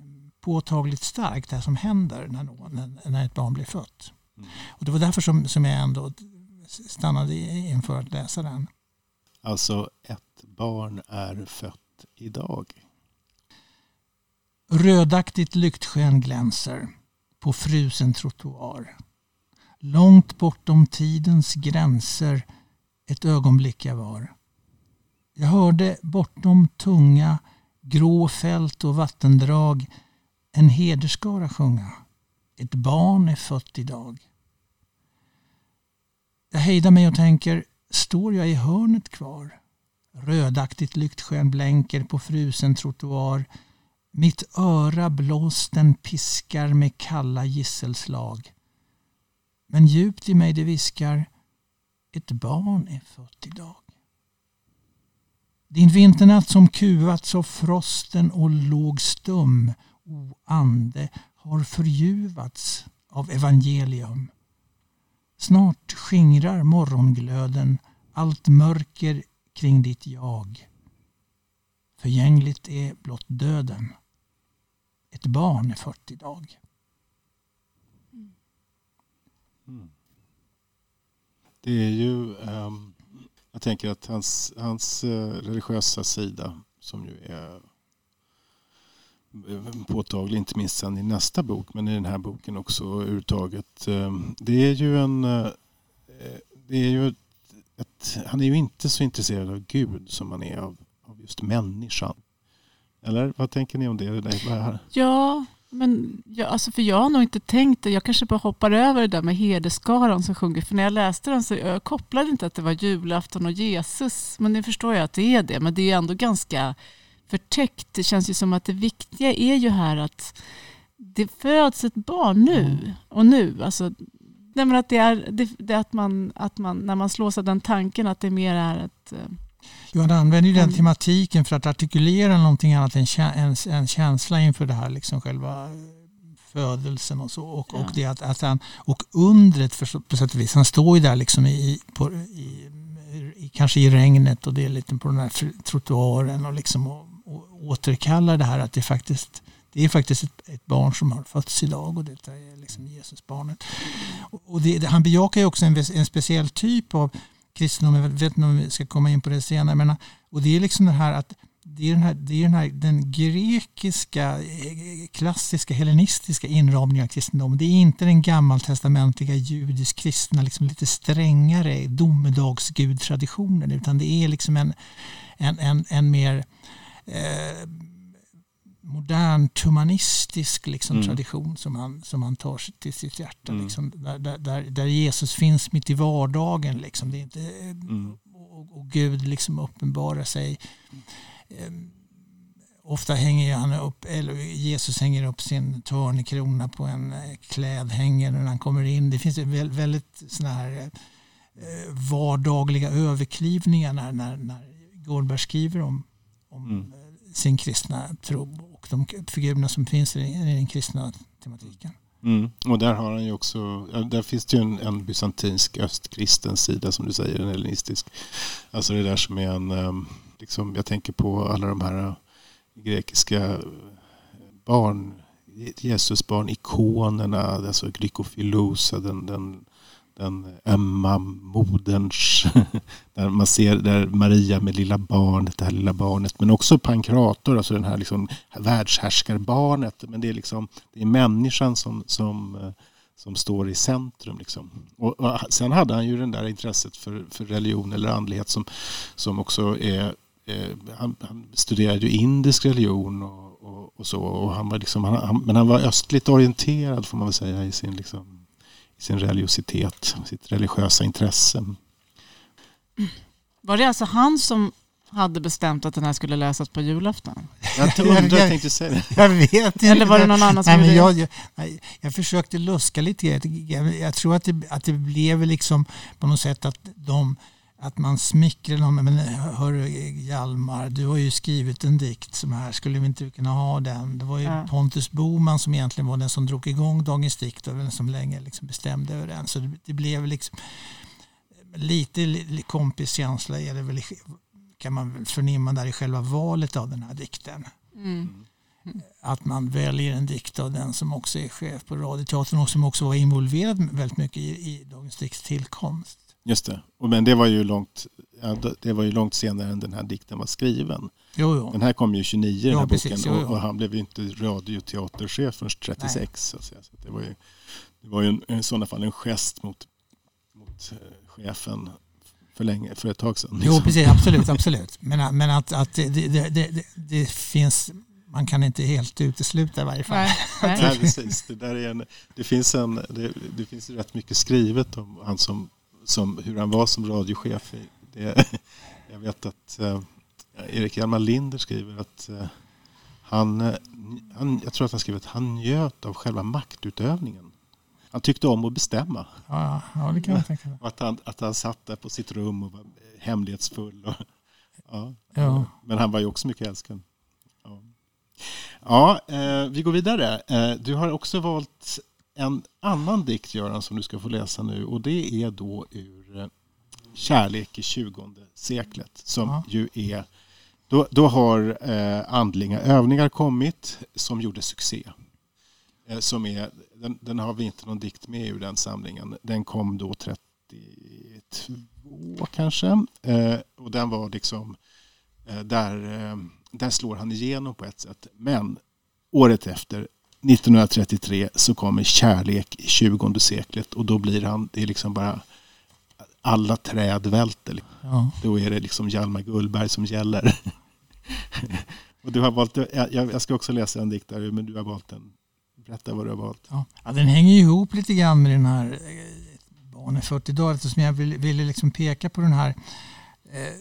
påtagligt starkt det som händer när, någon, när ett barn blir fött. Mm. Och det var därför som, som jag ändå stannade inför att läsa den. Alltså ett barn är fött idag. Rödaktigt lyktsken glänser på frusen trottoar. Långt bortom tidens gränser ett ögonblick jag var. Jag hörde bortom tunga, grå fält och vattendrag en hederskara sjunga. Ett barn är fött idag. Jag hejdar mig och tänker, står jag i hörnet kvar? Rödaktigt lyktsken blänker på frusen trottoar mitt öra blåsten piskar med kalla gisselslag. Men djupt i mig det viskar ett barn är fött idag. Din vinternatt som kuvats av frosten och låg stum, ande, har förljuvats av evangelium. Snart skingrar morgonglöden allt mörker kring ditt jag. Förgängligt är blott döden ett barn är 40 dag. Mm. Det är ju, um, jag tänker att hans, hans uh, religiösa sida som ju är Eh, påtaglig, inte minst sen i nästa bok, men i den här boken också överhuvudtaget. Eh, det är ju en, eh, det är ju ett, han är ju inte så intresserad av Gud som han är av, av just människan. Eller vad tänker ni om det? det ja, men jag, alltså för jag har nog inte tänkt det. Jag kanske bara hoppar över det där med herdeskaran som sjunger. För när jag läste den så jag kopplade inte att det var julafton och Jesus. Men nu förstår jag att det är det. Men det är ändå ganska förtäckt. Det känns ju som att det viktiga är ju här att det föds ett barn nu mm. och nu. Alltså, nej att det är, det, det att, man, att man, när man slås av den tanken att det mer är ett eh, Johan använder ju den tematiken för att artikulera någonting annat än en, en känsla inför det här, liksom själva födelsen och så. Och, ja. och, det att, att han, och undret för, på sätt och vis, han står ju där liksom i, på, i, i, kanske i regnet och det är lite på den här trottoaren och, liksom, och återkallar det här att det faktiskt det är faktiskt ett, ett, barn som har fötts idag och detta är liksom Jesusbarnet. Och det, han bejakar ju också en, en speciell typ av kristendom, jag vet inte om vi ska komma in på det senare, men, och det är liksom det här att det är den, här, det är den, här, den grekiska, eh, klassiska, hellenistiska inramningen av kristendom. Det är inte den gammaltestamentliga judisk kristna, liksom lite strängare domedagsgudtraditionen, utan det är liksom en, en, en, en mer eh, modernt humanistisk liksom, mm. tradition som han, som han tar till sitt hjärta. Mm. Liksom, där, där, där, Jesus finns mitt i vardagen. Liksom. Det är inte, mm. och, och, Gud liksom uppenbarar sig eh, ofta hänger han upp, eller Jesus hänger upp sin törnekrona på en eh, klädhängare när han kommer in. Det finns väldigt såna här eh, vardagliga överklivningar när, när, när Gårdberg skriver om, om mm sin kristna tro och de figurerna som finns i, den kristna tematiken. Mm. Och där har han ju också, där finns det ju en, en bysantinsk östkristen sida som du säger, en hellenistisk. Alltså det där som är en, ehm, liksom, jag tänker på alla de här eh, grekiska eh, barn, Jesusbarn, ikonerna, alltså Glykofilosa, den, den, den ömma moderns, *laughs* där man ser där Maria med lilla barnet, det här lilla barnet, men också Pankrator, alltså den här liksom världshärskarbarnet, men det är liksom, det är människan som, som eh, som står i centrum. Liksom. Och, och, sen hade han ju det där intresset för, för religion eller andlighet som, som också är eh, han, han, studerade ju indisk religion och, och, och så. Och han var liksom, han, han, men han var östligt orienterad får man väl säga i sin, liksom, sin religiositet, sitt religiösa intresse. Var det alltså han som hade bestämt att den här skulle läsas på julafton? Jag *laughs* undrar, jag tänkte säga det. Jag vet inte. Eller var det någon annan som Nej, men jag, jag, jag, försökte luska lite. Jag, jag tror att det, att det blev liksom på något sätt att de att man smickrar någon. Men hörru Hjalmar, du har ju skrivit en dikt som här, skulle vi inte kunna ha den? Det var ju ja. Pontus Boman som egentligen var den som drog igång Dagens dikt och den som länge liksom bestämde över den. Så det, det blev liksom lite kompiskänsla är det väl, kan man väl förnimma där i själva valet av den här dikten. Mm. Att man väljer en dikt av den som också är chef på Radioteatern och som också var involverad väldigt mycket i, i Dagens dikts tillkomst. Just det. Men det var ju långt, ja, det var ju långt senare än den här dikten var skriven. Jo, jo. Den här kom ju 29 den här ja, precis, boken jo, och, han blev ju inte radioteaterchef förrän 36. Så, så det var ju, det var ju en, i sådana fall en gest mot, mot eh, chefen för, länge, för ett tag sedan. Liksom. Jo, precis. Absolut. *laughs* absolut. Men, men att, att det, det, det, det finns man kan inte helt utesluta i varje fall. Nej, *laughs* nej. nej precis. Det, där är en, det, finns en, det, det finns rätt mycket skrivet om han som som, hur han var som radiochef. Det, *laughs* jag vet att eh, Erik Hjalmar Linder skriver att eh, han, eh, han, jag tror att han skriver att han njöt av själva maktutövningen. Han tyckte om att bestämma. Ja, ja det kan jag tänka mig. *laughs* Att han, att han satt där på sitt rum och var hemlighetsfull. Och, *laughs* ja. ja. Men han var ju också mycket älskad. Ja, ja eh, vi går vidare. Eh, du har också valt en annan dikt, Göran, som du ska få läsa nu och det är då ur eh, Kärlek i 20 seklet som ja. ju är då, då har eh, andliga övningar kommit som gjorde succé. Eh, som är, den, den, har vi inte någon dikt med ur den samlingen. Den kom då 32 kanske. Eh, och den var liksom, eh, där, eh, där slår han igenom på ett sätt. Men året efter 1933 så kommer Kärlek i 20 seklet och då blir han, det är liksom bara alla träd välter. Ja. Då är det liksom Hjalmar Gullberg som gäller. *laughs* och du har valt, jag ska också läsa en dikt där, men du har valt den. Berätta vad du har valt. Ja. ja den hänger ihop lite grann med den här eh, Barnen 40 dagar eftersom jag ville, ville liksom peka på den här eh,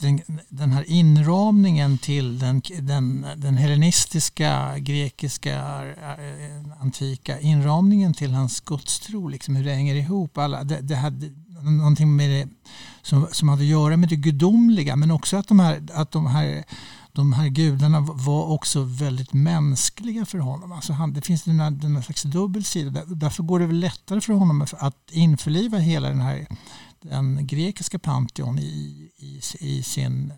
den, den här inramningen till den, den, den hellenistiska, grekiska, eh, antika inramningen till hans gudstro, liksom hur det hänger ihop. Alla, det, det hade någonting med det som, som hade att göra med det gudomliga men också att de här, att de här de här gudarna var också väldigt mänskliga för honom. Alltså han, det finns den här, den här slags dubbel sida. Därför går det väl lättare för honom att införliva hela den här den grekiska Pantheon i, i, i sin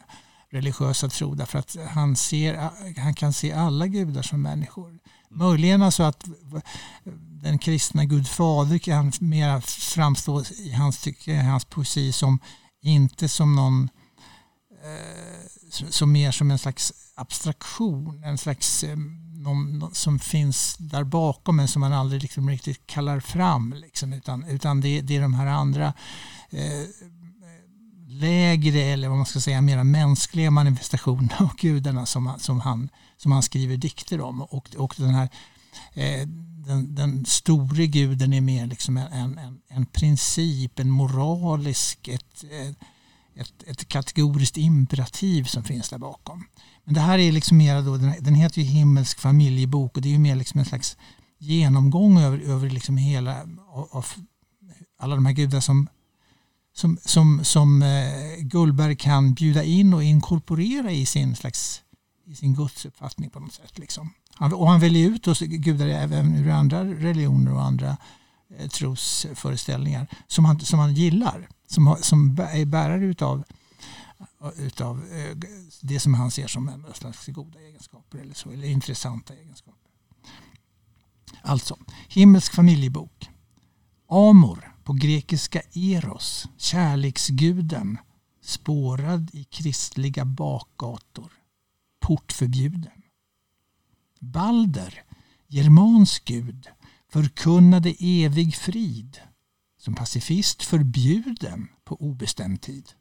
religiösa tro därför att han, ser, han kan se alla gudar som människor. Möjligen alltså att den kristna Gud fader kan mer framstå i hans, tycke, hans poesi som inte som någon eh, som mer som en slags abstraktion, en slags eh, någon, som finns där bakom men som man aldrig liksom riktigt kallar fram. Liksom, utan utan det, det är de här andra eh, lägre eller vad man ska säga mera mänskliga manifestationerna av gudarna som, som, han, som han skriver dikter om. Och, och den här eh, den, den store guden är mer liksom en, en, en princip, en moralisk, ett, eh, ett, ett kategoriskt imperativ som finns där bakom. Men det här är liksom mera då, den, den heter ju Himmelsk familjebok och det är ju mer liksom en slags genomgång över, över liksom hela av, av alla de här gudar som som, som, som eh, Gullberg kan bjuda in och inkorporera i sin slags i sin gudsuppfattning på något sätt. Liksom. Han, och han väljer ut oss gudar även ur andra religioner och andra eh, Eh, trosföreställningar som han, som han gillar. Som, som är bärare utav, utav eh, det som han ser som en slags goda egenskaper eller, så, eller intressanta egenskaper. Alltså, Himmelsk familjebok. Amor på grekiska eros, kärleksguden, spårad i kristliga bakgator, portförbjuden. Balder, germansk gud, förkunnade evig frid, som pacifist förbjuden på obestämd tid.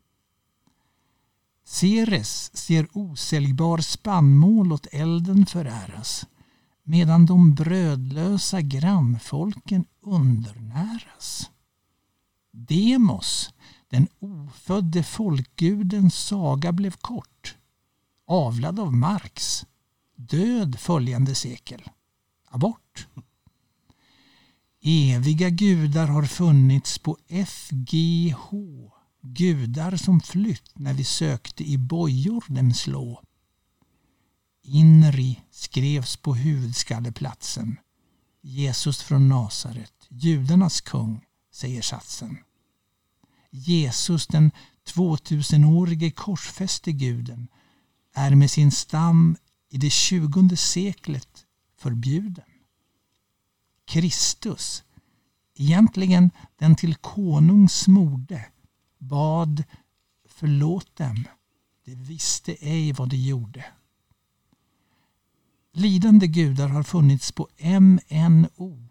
Ceres ser osäljbar spannmål åt elden föräras medan de brödlösa grannfolken undernäras. Demos, den ofödde folkgudens saga blev kort. Avlad av Marx. Död följande sekel. Abort. Eviga gudar har funnits på FGH. Gudar som flytt när vi sökte i bojor dem slå. Inri skrevs på huvudskalleplatsen. Jesus från Nasaret, judarnas kung säger satsen. Jesus, den 2000-årige korsfäste guden, är med sin stam i det tjugonde seklet förbjuden. Kristus, egentligen den till konung smorde, bad förlåt dem, de visste ej vad de gjorde. Lidande gudar har funnits på MNO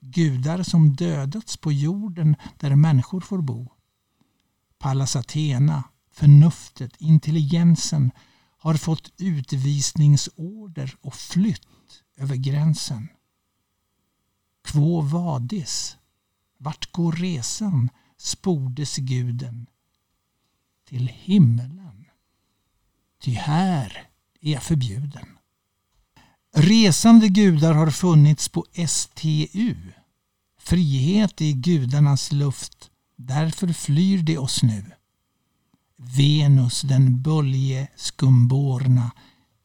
gudar som dödats på jorden där människor får bo. Pallas Athena, förnuftet, intelligensen har fått utvisningsorder och flytt över gränsen. Quo vadis? Vart går resan? spordes guden. Till himmelen. Ty här är jag förbjuden. Resande gudar har funnits på STU. Frihet i gudarnas luft, därför flyr de oss nu. Venus, den bölje skumborna,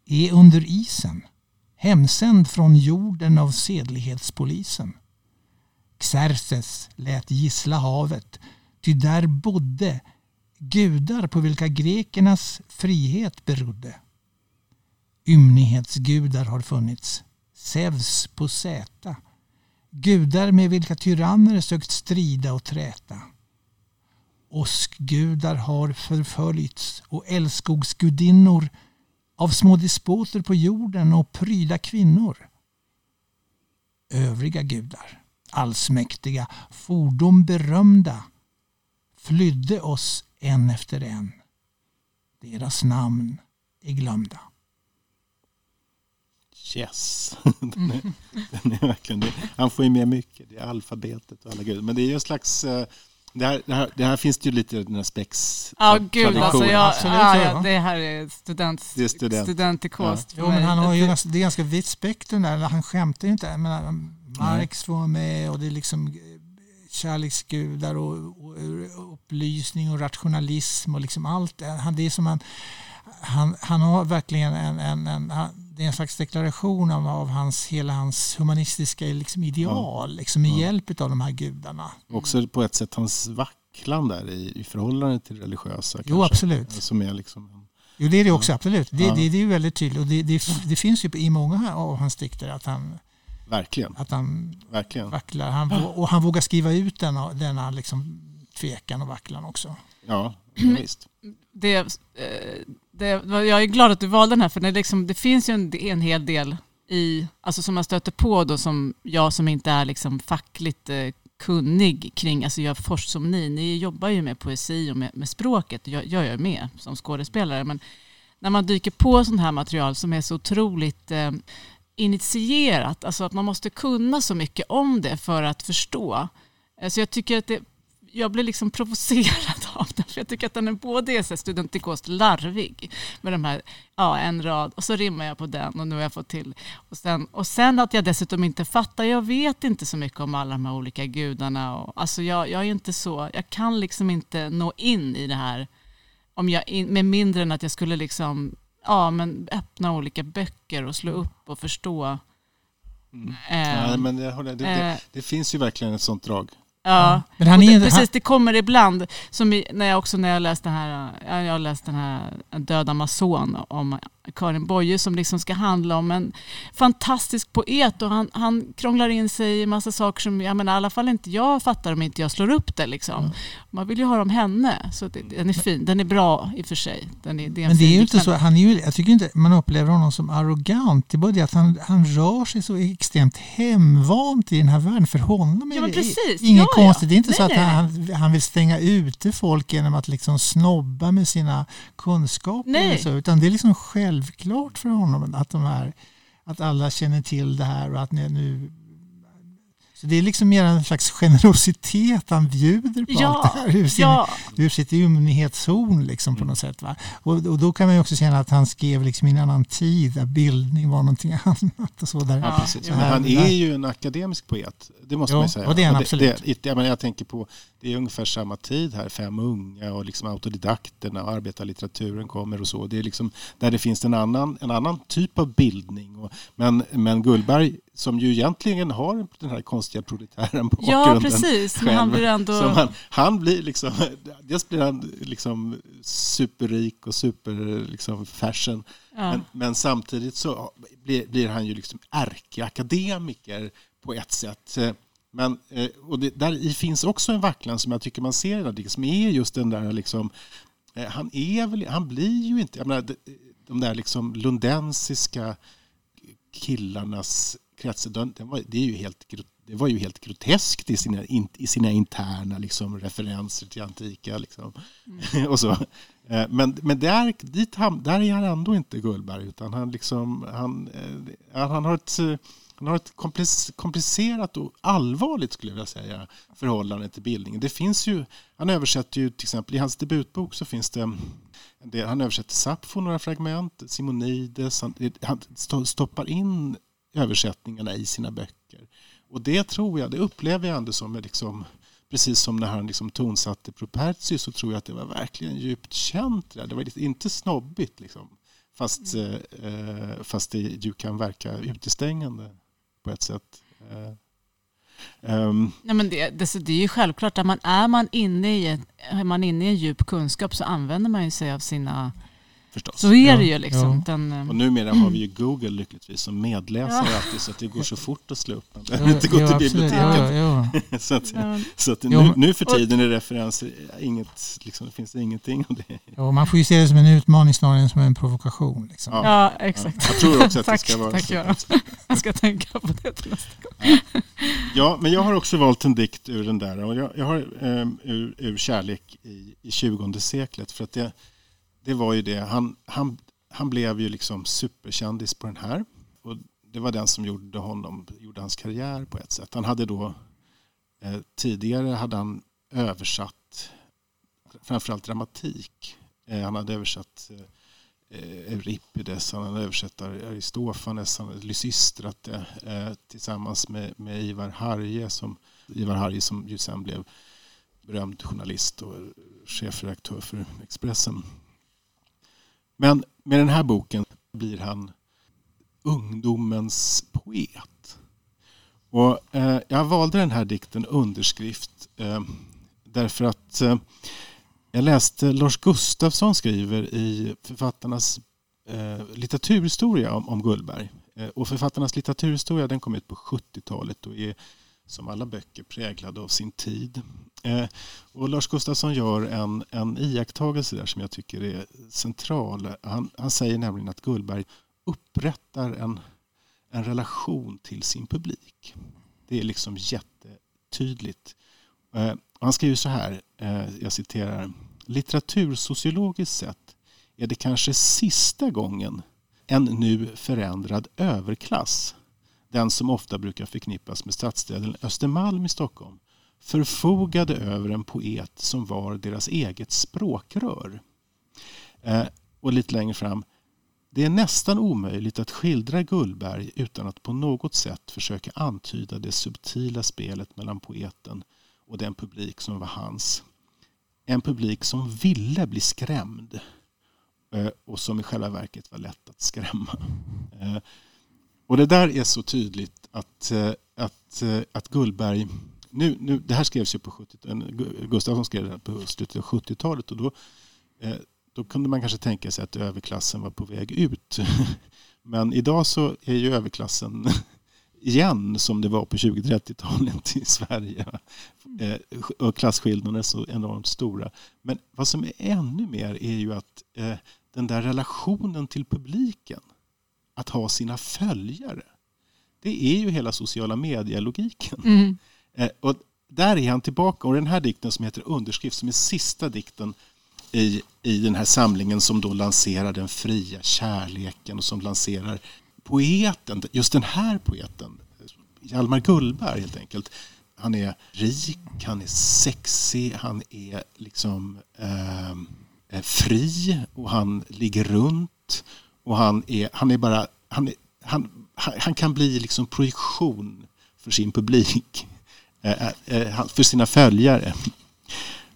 är under isen, hemsänd från jorden av sedlighetspolisen. Xerxes lät gissla havet, ty där bodde gudar på vilka grekernas frihet berodde. Ymnighetsgudar har funnits. Zeus på Zäta. Gudar med vilka tyranner sökt strida och träta. Åskgudar har förföljts och älskogsgudinnor av små despoter på jorden och pryda kvinnor. Övriga gudar, allsmäktiga, fordom berömda, flydde oss en efter en. Deras namn är glömda. Yes. *laughs* den är, den är verkligen. Han får ju med mycket. Det är alfabetet och alla gudar. Men det är ju en slags... Eh, det här, det, här, det här finns det ju lite den här spex Ja, gud alltså. Jag, Absolut, ja, ja. ja, det här är student, Det är student. studentikost. Jo, men han har ju ganska, det är ganska vitt spektrum där. Han skämtar ju inte. Menar, Marx vara med och det är liksom kärleksgudar och, och, och upplysning och rationalism och liksom allt. Han, det är som han, han, han har verkligen en, en, en, han- det är en slags deklaration av, av hans, hela hans humanistiska liksom, ideal liksom, med Ja. hjälp av de här gudarna. Också på ett sätt hans vacklan där i, i förhållande till religiösa. Jo, kanske. absolut. Som är liksom... en- Jo, det är det också, absolut. Det, Ja. det, det är ju väldigt tydligt. Och det, det, det finns ju i många av hans dikter att han, Verkligen. att han Verkligen. vacklar. Han, och han vågar skriva ut denna, denna liksom tvekan och vacklan också. Ja, ja visst. det, eh, det, jag är glad att du valde den här för det, liksom, det finns ju en, en hel del i, alltså som man stöter på då som jag som inte är liksom fackligt eh, kunnig kring, alltså jag forskar som ni, ni jobbar ju med poesi och med, med språket, jag, jag är med som skådespelare, men när man dyker på sånt här material som är så otroligt eh, initierat, alltså att man måste kunna så mycket om det för att förstå. Eh, så jag tycker att det, jag blir liksom *laughs* provocerad av den. För jag tycker att den är både så studentikost larvig med de här, ja en rad och så rimmar jag på den och nu har jag fått till. Och sen, och sen att jag dessutom inte fattar, jag vet inte så mycket om alla de här olika gudarna. Och, alltså jag, jag är inte så, jag kan liksom inte nå in i det här om jag in, med mindre än att jag skulle liksom, ja, men öppna olika böcker och slå upp och förstå. Mm. Eh, Ja, men det, det, det, eh, det finns ju verkligen ett sånt drag. Ja, Men han är, det, han, precis. Det kommer ibland, som när jag också när jag läste den här, ja, jag har läst den här Döda Amazon om Karin Boye som liksom ska handla om en fantastisk poet och han, han krånglar in sig i massa saker som jag menar, i alla fall inte jag fattar om inte jag slår upp det. Liksom. Mm. Man vill ju höra om henne, så det, den är fin. Den är bra i och för sig. Den är, det är en men det är ju inte så, han är ju, jag tycker inte man upplever honom som arrogant. Det är bara det att han, han rör sig så extremt hemvant i den här världen. För honom är Ja, det inget Ja, ja. konstigt. Det är inte så Nej, att nej. han, han vill stänga ute folk genom att liksom snobba med sina kunskaper. Nej. Så, utan det är liksom självklart för honom att, de här, att alla känner till det här och att nu så det är liksom mer en slags generositet han bjuder på Ja, allt det här ur, sin, Ja, ur sitt ymnighetszon liksom på något sätt. Va? Och, och då kan man ju också känna att han skrev liksom i en annan tid där bildning var någonting *laughs* annat. Och så där. Ja, precis. ja. Men han är ju en akademisk poet. Det måste Jo, man ju säga. och det är han det, absolut. Det, jag, menar, jag tänker på, det är ungefär samma tid här. Fem unga och liksom autodidakterna och arbetarlitteraturen kommer och så. Det är liksom där det finns en annan, en annan typ av bildning. Och, men, men Gullberg som ju egentligen har den här konstiga proletären på ja bakgrunden. precis. Men han själv. blir ändå... Han, han blir liksom, dels blir han liksom superrik och super liksom fashion. ja. Men, men samtidigt så blir, blir han ju liksom ärkeakademiker på ett sätt. Men, eh, och det, där i finns också en vacklan som jag tycker man ser i den här som är just den där liksom, eh, han är väl, han blir ju inte, jag menar, de där liksom lundensiska killarnas kretsar, den, den var, det, är ju helt, det var ju helt groteskt i sina, in, i sina interna liksom, referenser till antika. Liksom. *laughs* och så. Eh, Men, men där, dit ham, där är han ändå inte Gullberg utan han, liksom, han, eh, han har ett, han har ett komplic- komplicerat och allvarligt skulle jag vilja säga förhållande till bildningen. Det finns ju, han översätter ju till exempel i hans debutbok så finns det en del, han översätter Sappho några fragment, Simonides, han, han sto- stoppar in översättningarna i sina böcker. Och det tror jag, det upplever jag ändå som liksom, precis som när han liksom tonsatte Propertius så tror jag att det var verkligen djupt känt. Det var inte snobbigt liksom. Fast, eh, eh, fast det ju kan verka utestängande på ett sätt. Eh, ehm, Nej, men det, det, det är ju självklart att man, är, man inne i är man inne i en djup kunskap så använder man ju sig av sina... förstås. Så är det Ja, ju liksom. ja. Den, eh, Och numera har vi ju *clears throat* Google lyckligtvis som medläsare Ja. alltid så att det går så fort att slå upp. Jo, behöver inte gå till absolut. biblioteket. *laughs* Så att, ja, så att nu, nu för tiden är referenser inget, liksom, det finns ingenting om det. Jo, man får ju se det som en utmaning snarare än som en provokation. Liksom. Ja. ja, exakt. Jag tror också att det tack, ska vara tack så. Göran. Jag ska tänka på det till nästa gång. Ja, men jag har också valt en dikt ur den där. Och jag, jag har eh, ur, ur Kärlek i, i 20 seklet. För att det, det var ju det. Han, han, han blev ju liksom superkändis på den här. Och det var den som gjorde, honom, gjorde hans karriär på ett sätt. Han hade då eh, tidigare hade han översatt framförallt dramatik. Eh, han hade översatt eh, Euripides, han hade översatt Aristofanes, han hade Lysistrat det eh, tillsammans med, med Ivar Harje som, Ivar Harje som ju sen blev berömd journalist och chefredaktör för Expressen. Men med den här boken blir han ungdomens poet. Och, eh, jag valde den här dikten underskrift eh, därför att eh, jag läste Lars Gustafsson skriver i författarnas eh, litteraturhistoria om, om Gullberg. Eh, och författarnas litteraturhistoria den kom ut på 70-talet och är som alla böcker präglad av sin tid. Eh, och Lars Gustafsson gör en, en iakttagelse där som jag tycker är central. Han, han säger nämligen att Gullberg upprättar en, en relation till sin publik. Det är liksom jättetydligt. Eh, han skriver så här, eh, jag citerar. Litteratursociologiskt sett är det kanske sista gången en nu förändrad överklass, den som ofta brukar förknippas med stadsdelen Östermalm i Stockholm, förfogade över en poet som var deras eget språkrör. Eh, och lite längre fram. Det är nästan omöjligt att skildra Gullberg utan att på något sätt försöka antyda det subtila spelet mellan poeten och den publik som var hans. En publik som ville bli skrämd eh, och som i själva verket var lätt att skrämma. Eh, och det där är så tydligt att, eh, att, att Gullberg nu, nu, det här skrevs ju på 70-talet, Gustafsson skrev det på slutet av 70-talet och då, eh, då kunde man kanske tänka sig att överklassen var på väg ut. *laughs* Men idag så är ju överklassen *laughs* igen som det var på 20-30-talet i Sverige. Eh, och klasskillnaderna är så enormt stora. Men vad som är ännu mer är ju att eh, den där relationen till publiken, att ha sina följare, det är ju hela sociala medielogiken. Mm. Eh, och där är han tillbaka. Och den här dikten som heter Underskrift, som är sista dikten i, i den här samlingen som då lanserar den fria kärleken och som lanserar poeten, just den här poeten, Hjalmar Gullberg helt enkelt. Han är rik, han är sexig, han är liksom eh, eh fri och han ligger runt och han är, han är bara, han, är, han, han kan bli liksom projektion för sin publik, Eh, eh, eh, för sina följare.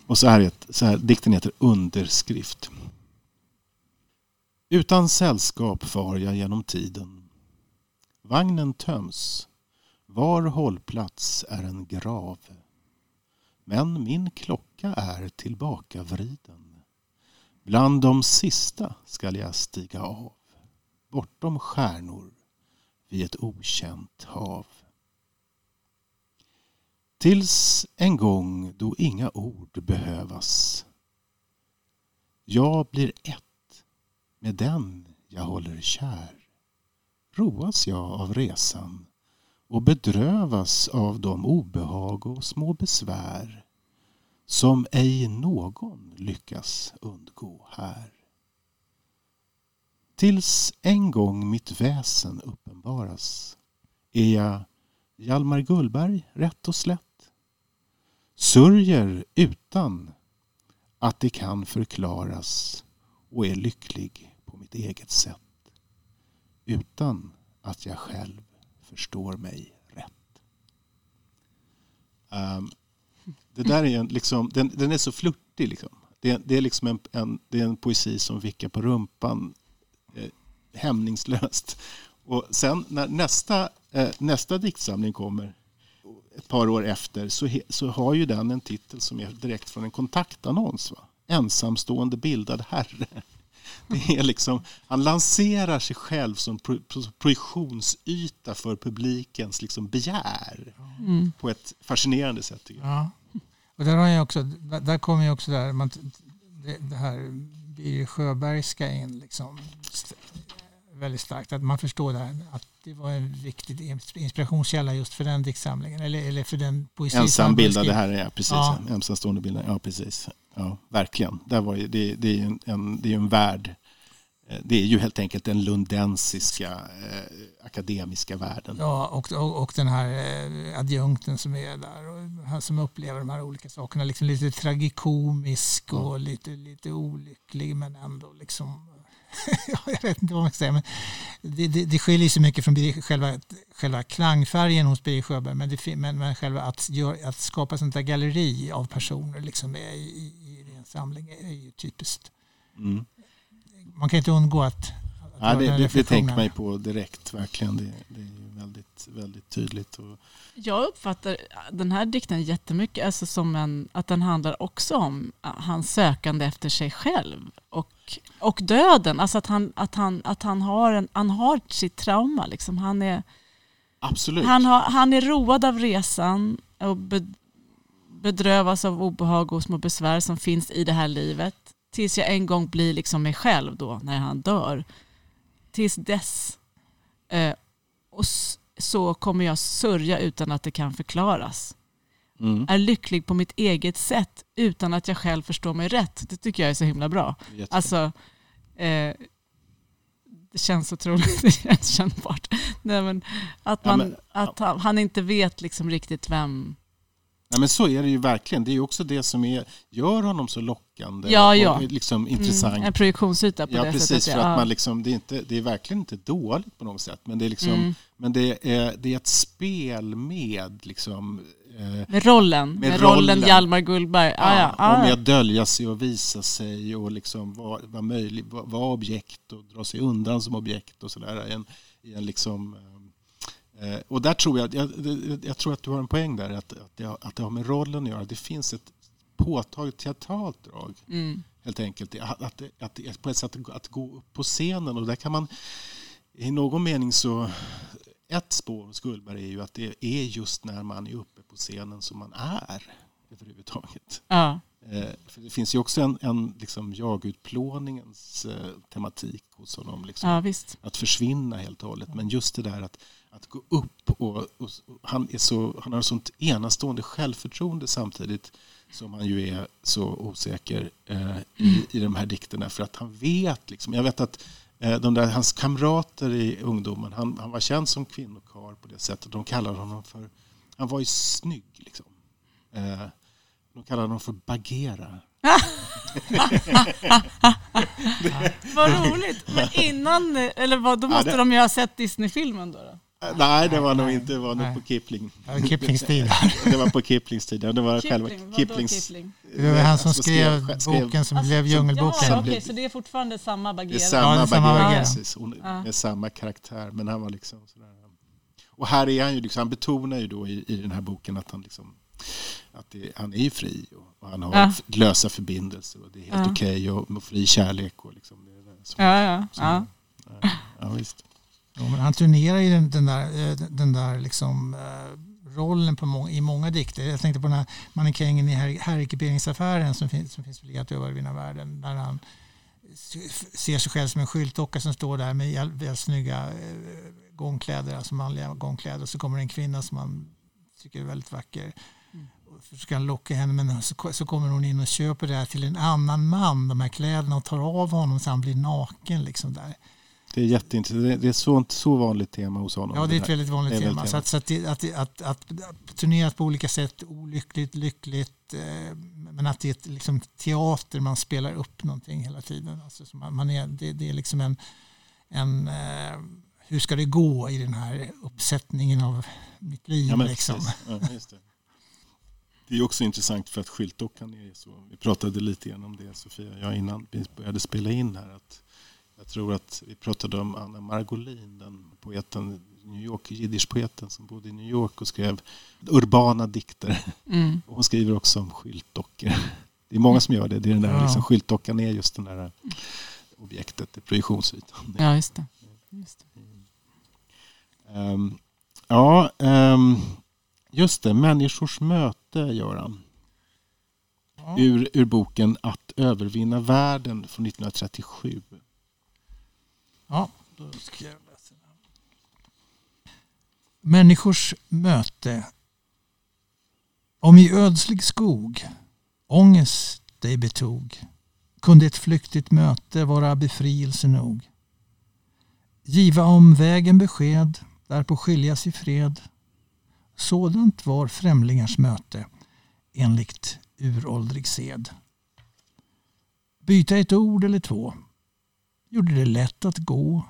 Och så här, så här, dikten heter Underskrift. Utan sällskap far jag genom tiden. Vagnen töms. Var hållplats är en grav. Men min klocka är tillbakavriden. Bland de sista skall jag stiga av. Bortom stjärnor vid ett okänt hav. Tills en gång då inga ord behövas. Jag blir ett med den jag håller kär. Roas jag av resan och bedrövas av de obehag och små besvär som ej någon lyckas undgå här. Tills en gång mitt väsen uppenbaras är jag Hjalmar Gullberg rätt och slätt sörjer utan att det kan förklaras och är lycklig på mitt eget sätt utan att jag själv förstår mig rätt. Um, det där är en, liksom, den, den är så flörtig. Liksom. Det, det, är liksom en, en, det är en poesi som vickar på rumpan eh, hämningslöst. Och sen när nästa, eh, nästa diktsamling kommer ett par år efter så, he, så har ju den en titel som är direkt från en kontaktannons. Va? Ensamstående bildad herre. *laughs* Det är liksom, han lanserar sig själv som pro, projektionsyta för publikens liksom begär mm. på ett fascinerande sätt. Ja. Och där, har jag också, där, där kommer ju också där, man, det, det här Birger Sjöbergska in liksom, väldigt starkt. Att man förstår det här, att det var en viktig inspirationskälla just för den diktsamlingen. Eller, eller för den poesi Ensambildade här, ja precis. Ja. Ensamstående bilder, ja precis. Ja, verkligen. Där var det, det, det är en, en, det är en värld. Eh, det är ju helt enkelt den lundensiska eh, akademiska världen. Ja, och, och, och, den här eh, adjunkten som är där och han som upplever de här olika sakerna. Liksom lite tragikomisk och mm. lite, lite olycklig men ändå liksom *laughs* jag vet inte vad man ska säga. Men det, det, det skiljer sig mycket från själva, själva klangfärgen hos Birger Sjöberg. Men, det, men, men själva att, gör, att skapa sånt där galleri av personer liksom i, i, i en samling är ju typiskt. Mm. Man kan inte undgå att, att ja, det, det, det tänker man ju på direkt, verkligen. Det, det är väldigt, väldigt tydligt. Och... Jag uppfattar den här dikten jättemycket alltså som en, att den handlar också om hans sökande efter sig själv och, och döden. Alltså att han, att han, att han, har, en, han har sitt trauma. Liksom. Han, är, Absolut. Han, har, han är road av resan och bedrövas av obehag och små besvär som finns i det här livet. Tills jag en gång blir liksom mig själv då när han dör. Tills dess. Eh, och så kommer jag sörja utan att det kan förklaras. Mm. Är lycklig på mitt eget sätt utan att jag själv förstår mig rätt. Det tycker jag är så himla bra. Alltså, eh, det känns otroligt *laughs* det känns kännbart. Nej, men att man, ja, men, att han, han, inte vet liksom riktigt vem, Nej, men så är det ju verkligen. Det är ju också det som är, gör honom så lockande Ja, ja. och liksom intressant. Mm, en projektionsyta på Ja, det precis. sättet. För ja. att man liksom, det, är inte, det är verkligen inte dåligt på något sätt. Men det är, liksom, Mm. men det är, det är ett spel med liksom, eh, Med rollen, med, rollen, rollen. Hjalmar Gullberg. Ah, ja, ah, och med ja. att dölja sig och visa sig och liksom vara, vara, möjlig, vara objekt och dra sig undan som objekt och sådär. I en, i en liksom, eh, och där tror jag, jag, jag tror att du har en poäng där, att, att, det, har- att det har med rollen att göra. Det finns ett påtagligt teatralt drag Mm. helt enkelt. Att, att, att, på ett sätt att gå upp på scenen och där kan man i någon mening så ett spår hos Gullberg är ju att det är just när man är uppe på scenen som man är överhuvudtaget. Ja. Eh, för det finns ju också en, en liksom jag-utplåningens eh, tematik hos honom. Liksom. ja. Att försvinna helt och hållet. Men just det där att, att gå upp och, och, han, är så, han har sånt enastående självförtroende samtidigt som han ju är så osäker eh, i, i de här dikterna. För att han vet, liksom, jag vet att eh, de där, hans kamrater i ungdomen, han, han var känd som kvinnokar på det sättet. De kallade honom för, han var ju snygg liksom. Eh, de kallade honom för Bagheera. *laughs* Vad roligt. Men innan, eller vad, då Ja, måste det- de ju ha sett Disney-filmen då. då. Nej, det var nog inte, det var nog Nej. på Kipling. Ja, Kiplings tid. *laughs* Det var på Kiplings tid. ja, Det var själva Kipling, vadå Kiplings... Kipling? Det var han som skrev skrev- boken som Alltså, blev Djungelboken. Jaha, okej, så det är fortfarande samma Det är Bagheera? samma, Ja, det är samma Bagheera, Bagheera. precis. Ja. är samma karaktär. Men han var liksom sådär. Och här är han ju, liksom, han betonar ju då i, i den här boken att han liksom att det, han är ju fri och, och han har Ja. lösa förbindelser och det är helt Ja. okej och med fri kärlek och liksom det är det som, Ja, ja. som ja. ja, ja, visst. Jo, men han turnerar i den, den där, eh, den där liksom, eh, rollen på många, i många dikter. Jag tänkte på den här mannekängen i Her- herrekipieringsaffären som finns, som finns på Legat över Vinna världen. Där han ser sig själv som en skyltdocka som står där med väldigt snygga eh, gångkläder, alltså manliga gångkläder. Så kommer en kvinna som han tycker är väldigt vacker. Och försöker han locka henne men så, så kommer hon in och köper det här till en annan man, de här kläderna och tar av honom så han blir naken. Liksom där. Det är jätteintressant. Det- är så, så vanligt tema hos honom. Ja, det är ett väldigt vanligt tema. väldigt Så, att, så att, att, att, att, turneras på olika sätt, olyckligt, lyckligt, eh, men att det är ett, liksom, teater, man spelar upp någonting hela tiden. Alltså, så man, man är, det, det är liksom en, en eh, hur ska det gå i den här uppsättningen av mitt liv? Ja, liksom. Ja, det. det är också intressant för att skyltdockan är så. Vi pratade lite grann om det Sofia jag innan vi började spela in här. Att jag tror att vi pratade om Anna Margolin, den poeten, New York, jiddischpoeten som bodde i New York och skrev urbana dikter. Mm. *laughs* Och hon skriver också om skyltdockor. Det är många som gör det. det är den där, Ja. liksom, skyltdockan är just den där objektet, det är projektionsytan. ja, just det. Just det. Ehm, ja, ehm, just det. Människors möte, Göran. Ja. Ur, ur boken Att övervinna världen från 1937. Ja, då ska jag läsa. Människors möte. Om i ödslig skog ångest dig betog kunde ett flyktigt möte vara befrielse nog. Giva om vägen besked, därpå skiljas i fred. Sådant var främlingars möte enligt uråldrig sed. Byta ett ord eller två gjorde det lätt att gå.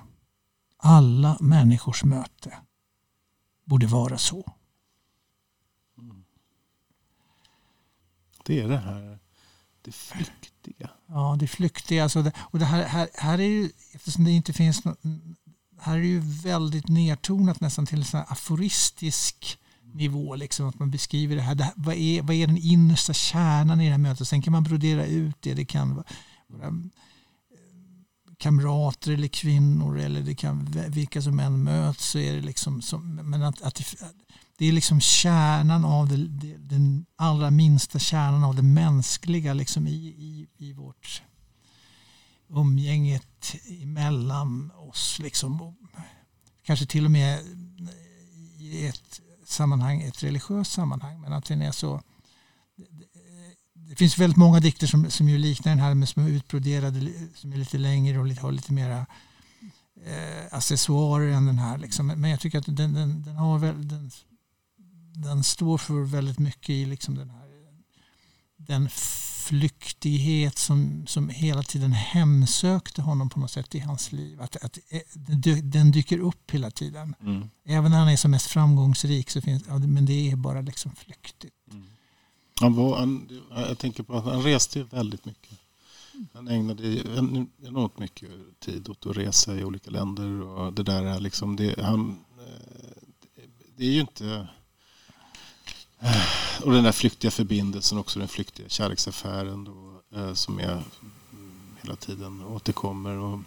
Alla människors möte borde vara så. Det är det här det flyktiga. Ja, det flyktiga. Alltså det, och det här, här, här är ju, eftersom det inte finns något, här är ju väldigt nedtonat nästan till en sån aforistisk nivå. Liksom, att man beskriver det här. Det, här- vad, är, vad är den innersta kärnan i det här mötet? Sen kan man brodera ut det. Det kan vara kamrater eller kvinnor eller det kan vilka som än möts. Så är det liksom som, men att, att det, det är liksom kärnan av det, det, den allra minsta kärnan av det mänskliga liksom i, i, i vårt umgänget emellan oss. Liksom. Och Kanske till och med i ett sammanhang, ett religiöst sammanhang. Men att den är så det finns väldigt många dikter som, som ju liknar den här men som är utbroderade, som är lite längre och lite, har lite mera eh, accessoarer än den här. Liksom. Men jag tycker att den, den, den har väl, den, den står för väldigt mycket i liksom den här den flyktighet som, som hela tiden hemsökte honom på något sätt i hans liv. Att, att eh, den dyker upp hela tiden. Mm. Även när han är som mest framgångsrik så finns ja, men det är bara liksom flyktigt. Han var, han, jag tänker på att han reste väldigt mycket. Han ägnade enormt mycket tid åt att resa i olika länder. Och det där är liksom, det, han, eh, det är ju inte eh, och den där flyktiga förbindelsen, också den flyktiga kärleksaffären då, eh, som är mm, hela tiden återkommer. Och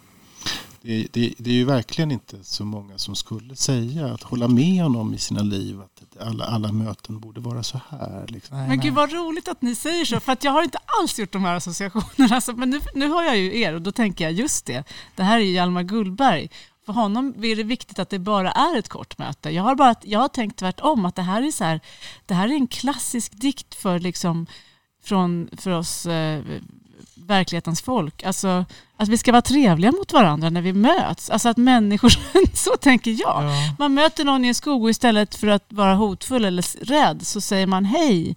det, det, det, är ju verkligen inte så många som skulle säga att hålla med honom i sina liv att alla, alla möten borde vara så här. Liksom. Men gud vad roligt att ni säger så, för att jag har inte alls gjort de här associationerna. *laughs* Alltså, men nu, nu har jag ju er och då tänker jag just det, det här är Hjalmar Gullberg för honom är det viktigt att det bara är ett kort möte. Jag har, bara, jag har tänkt tvärtom, att det här är, så här, det här är en klassisk dikt för, liksom, från, för oss eh, verklighetens folk. Alltså, att vi ska vara trevliga mot varandra när vi möts. Alltså att människor, *laughs* så tänker jag. Ja. Man möter någon i en skog och istället för att vara hotfull eller rädd så säger man hej,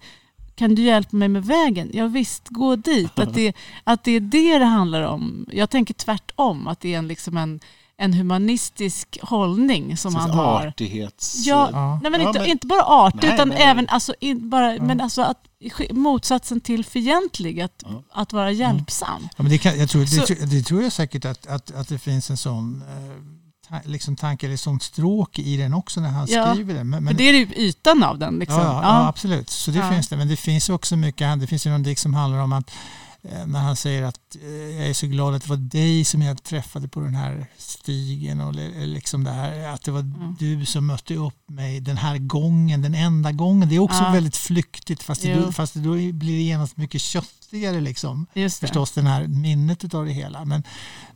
kan du hjälpa mig med vägen? Ja, visst, gå dit. Att det, att det är det det handlar om. Jag tänker tvärtom, att det är en, liksom en en humanistisk hållning som han har. Artighets... Ja, ja. Nej, men, ja, inte, men inte bara artig utan nej. även alltså, in, bara, ja. men alltså att, motsatsen till fientlig, att, att vara hjälpsam. Ja, men det, kan, jag tror, Så, det, det, tror jag säkert att, att, att det finns en sån eh, liksom tanke eller sånt stråk i den också när han ja, skriver den. Men, men, det är ju ytan av den. Liksom. Ja, ja, absolut. Så det finns det. Men det finns också mycket, det finns ju någon dikt som handlar om att Eh, när han säger att eh, jag är så glad att det var dig som jag träffade på den här stigen och liksom det här, att det var mm. du som mötte upp mig den här gången, den enda gången. Det är också ja. väldigt flyktigt fast det, då, fast det då blir det genast mycket köttigare liksom. Förstås den här minnet av det hela. Men,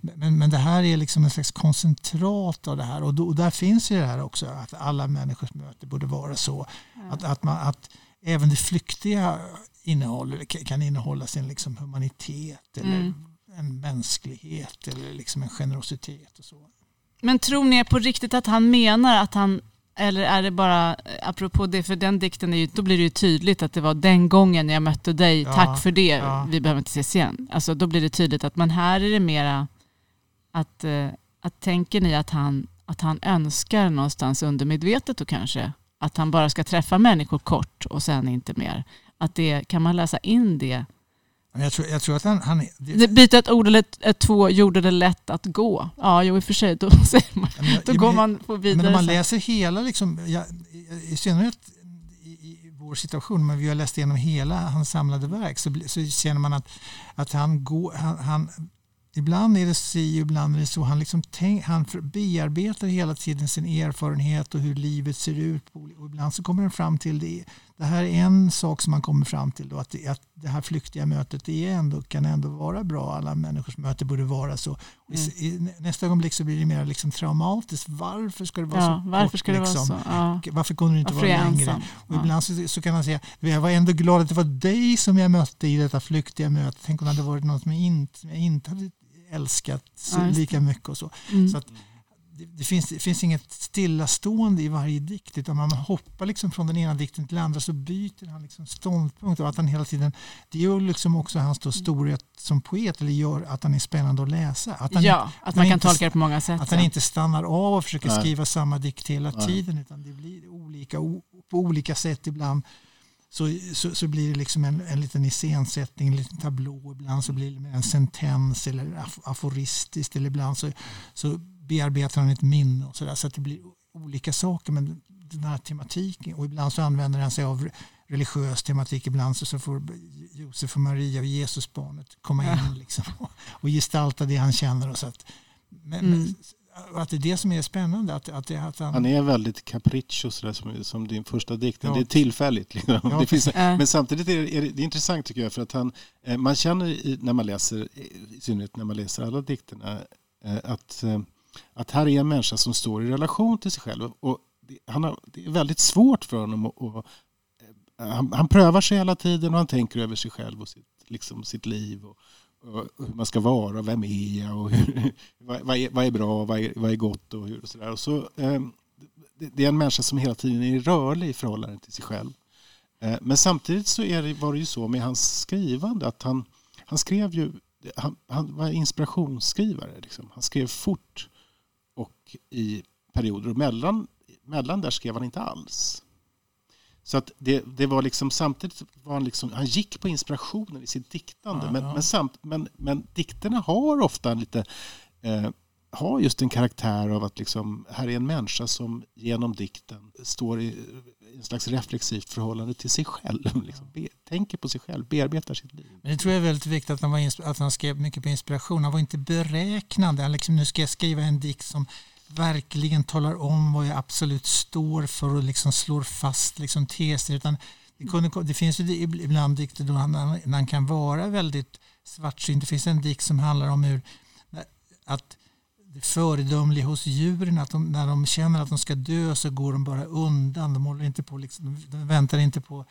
men, men det här är liksom en slags koncentrat av det här och, då, och där finns ju det här också att alla människors möte borde vara så. Ja. Att, att, man, att även det flyktiga innehåller, kan innehålla sin liksom humanitet eller mm. en mänsklighet eller liksom en generositet. Och så. Men tror ni på riktigt att han menar att han eller är det bara, apropå det, för den dikten, är ju, då blir det ju tydligt att det var den gången jag mötte dig, ja, tack för det, ja. vi behöver inte ses igen. Alltså då blir det tydligt att, men här är det mera att, eh, att tänker ni att han, att han önskar någonstans undermedvetet och kanske, att han bara ska träffa människor kort och sen inte mer. Att det, kan man läsa in det? Jag tror, jag tror att han... han det... Byta ett ord eller ett, ett två gjorde det lätt att gå. Ja, jo i och för sig, då, *laughs* säger man, då går man vidare. Men om man läser hela, liksom, ja, i synnerhet vår situation, men vi har läst igenom hela hans samlade verk, så, så känner man att, att han, går, han, han Ibland är det si, ibland är det så. Han, liksom tänk, han bearbetar hela tiden sin erfarenhet och hur livet ser ut. Och ibland så kommer han fram till det det här är en sak som man kommer fram till då, att det, att det här flyktiga mötet är ändå, kan ändå vara bra. Alla människors möte borde vara så. Mm. I, I, nästa ögonblick så blir det mer liksom traumatiskt. Varför ska det vara ja, så varför kort? Ska det liksom? vara så? Ja. Varför kunde det inte varför vara längre? Och ibland så, så, kan man säga, jag var ändå glad att det var dig som jag mötte i detta flyktiga möte. Tänk om det hade varit något som jag inte, som jag inte hade älskat så, lika mycket. och så. Mm. så att, det, det, finns, det finns inget stillastående i varje dikt utan man hoppar liksom från den ena dikten till den andra så byter han liksom ståndpunkt och att han hela tiden det gör liksom också hans storhet som poet eller gör att han är spännande att läsa. Att han, ja, att man kan inte, tolka det på många sätt. Att han inte stannar av och försöker Nej. skriva samma dikt hela Nej. tiden utan det blir olika på olika sätt ibland så, så, så, blir det liksom en, en liten iscensättning, en liten tablå. Ibland så blir det en sentens eller aforistiskt eller ibland så, så bearbetar han ett minne och sådär så att det blir olika saker. Men den här tematiken och ibland så använder han sig av religiös tematik. Ibland så får Josef och Maria och Jesusbarnet komma in liksom, och, och gestalta det han känner. Och så att, men, mm. Att det är det som är spännande. Att, att, det, att han... han är väldigt capriccio sådär, som, som din första dikt. Ja. Det är tillfälligt. Liksom. Ja, *laughs* det finns, men samtidigt är det, är det, intressant tycker jag för att han, eh, man känner i, när man läser, i synnerhet när man läser alla dikterna, eh, att att här är en människa som står i relation till sig själv. Och det, han har, det är väldigt svårt för honom. att och, eh, han, han, prövar sig hela tiden och han tänker över sig själv och sitt, liksom sitt liv. Och hur man ska vara, vem är jag och hur, vad, är, vad, är, bra, vad är, vad är gott och, hur, och sådär. Och så, eh, det är en människa som hela tiden är rörlig i förhållande till sig själv. Eh, men samtidigt så är det, var det ju så med hans skrivande att han, han skrev ju, han, han var inspirationsskrivare. Liksom. Han skrev fort och i perioder och mellan, mellan där skrev han inte alls. Så att det, det var liksom samtidigt var han liksom, han gick på inspirationen i sitt diktande. Ja, men, ja. men, samt, men, men dikterna har ofta en lite eh, har just en karaktär av att liksom, här är en människa som genom dikten står i en slags reflexivt förhållande till sig själv. *laughs* Liksom, be, tänker på sig själv, bearbetar sitt liv. Men det tror jag är väldigt viktigt att han, var, att han skrev mycket på inspiration. Han var inte beräknande. Han liksom, nu ska jag skriva en dikt som verkligen talar om vad jag absolut står för och liksom slår fast liksom teser. Utan det, kunde, det finns ju ibland dikter då han, han kan vara väldigt svartsynt. Det finns en dikt som handlar om hur att det föredömliga hos djuren, att de, när de känner att de ska dö så går de bara undan. De, håller inte på, liksom, de väntar inte på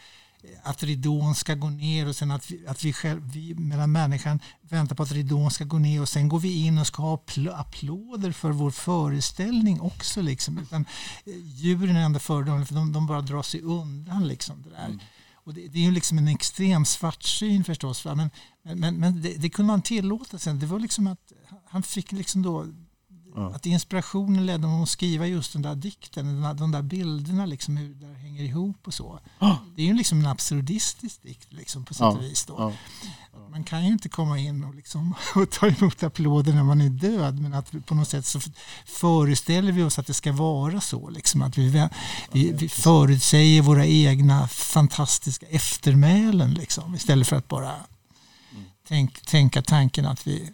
att ridån ska gå ner och sen att vi, att vi, själv, vi mellan människan väntar på att ridån ska gå ner och sen går vi in och ska ha applåder för vår föreställning också. Liksom. Utan, eh, djuren är ändå föredömliga för de, de bara drar sig undan. Liksom, det där. Mm. Och det, det, är ju liksom en extrem svartsyn förstås. Men, men, men det, det, kunde man tillåta sen. Det var liksom att han fick liksom då Ja. Att inspirationen ledde honom att skriva just den där dikten, de där bilderna, liksom, hur det hänger ihop och så. Oh. Det är ju liksom en absurdistisk dikt liksom, på sätt och vis. Då. Ja. Man kan ju inte komma in och, liksom, *laughs* och ta emot applåder när man är död men att på något sätt så föreställer vi oss att det ska vara så. Liksom, att vi, vi, vi förutsäger våra egna fantastiska eftermälen liksom, istället för att bara mm. tänk, tänka tanken att vi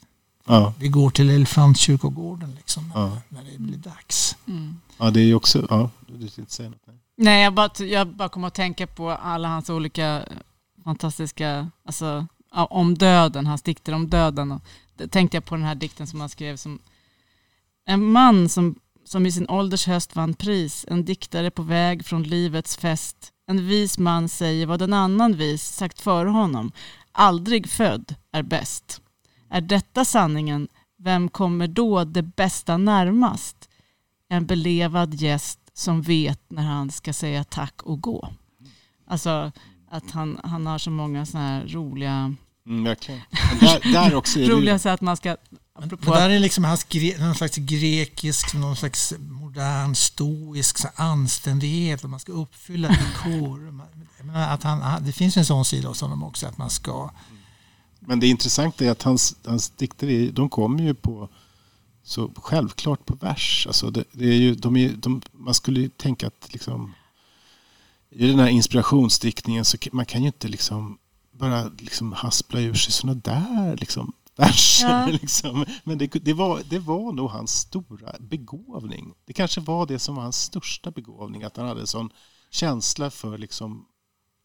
Ja. Vi går till Elefantkyrkogården liksom, ja. när det blir dags. Mm. Ja, det är ju också... Ja, du ska inte säga något. Nej, nej jag, bara, jag bara kommer att tänka på alla hans olika fantastiska... Alltså, om döden, hans dikter om döden. Och tänkte jag på den här dikten som han skrev som en man som, som i sin ålders höst vann pris, en diktare på väg från livets fest. En vis man säger vad en annan vis sagt före honom. Aldrig född är bäst. Är detta sanningen, vem kommer då det bästa närmast? En belevad gäst som vet när han ska säga tack och gå. Alltså att han, han har så många sådana här roliga... Mm, verkligen. Där, där också roliga så att man ska... Men där är liksom hans gre, någon slags grekisk, någon slags modern stoisk så anständighet. Att man ska uppfylla villkor. *laughs* att han, det finns en sån sida hos honom också, att man ska men det intressanta är att hans, hans dikter de kommer ju på så självklart på vers. Alltså det, det är ju, de är, de, man skulle ju tänka att liksom, i den här inspirationsdiktningen så man kan ju inte liksom bara liksom haspla ur sig sådana där liksom, verser. Ja. *laughs* Liksom. Men det, det, var, det var nog hans stora begåvning. Det kanske var det som var hans största begåvning. Att han hade en sån känsla för liksom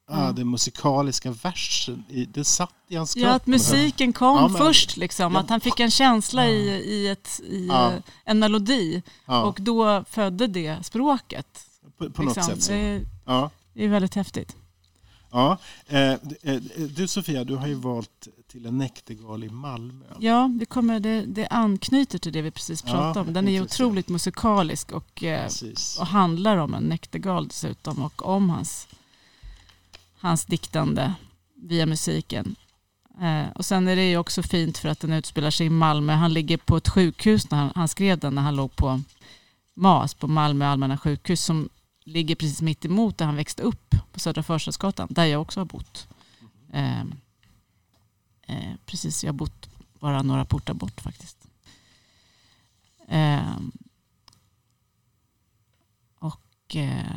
Ah, den musikaliska versen, det satt i hans kropp. Ja, att musiken kom ja, men, först, liksom. Ja. att han fick en känsla i, i, ett, i ja. en melodi och då födde det språket. På, på liksom. något sätt så. Det, ja. det är väldigt häftigt. Ja, eh, eh, du Sofia, du har ju valt till en näktergal i Malmö. Ja, det, kommer, det, det anknyter till det vi precis pratade om. Den är otroligt musikalisk och, eh, och handlar om en näktergal dessutom och om hans hans diktande via musiken. Eh, och sen är det ju också fint för att den utspelar sig i Malmö. Han ligger på ett sjukhus, när han, han skrev den när han låg på MAS, på Malmö allmänna sjukhus, som ligger precis mitt emot där han växte upp, på Södra Förstadsgatan, där jag också har bott. Eh, eh, precis, jag har bott bara några portar bort faktiskt. Eh, och eh,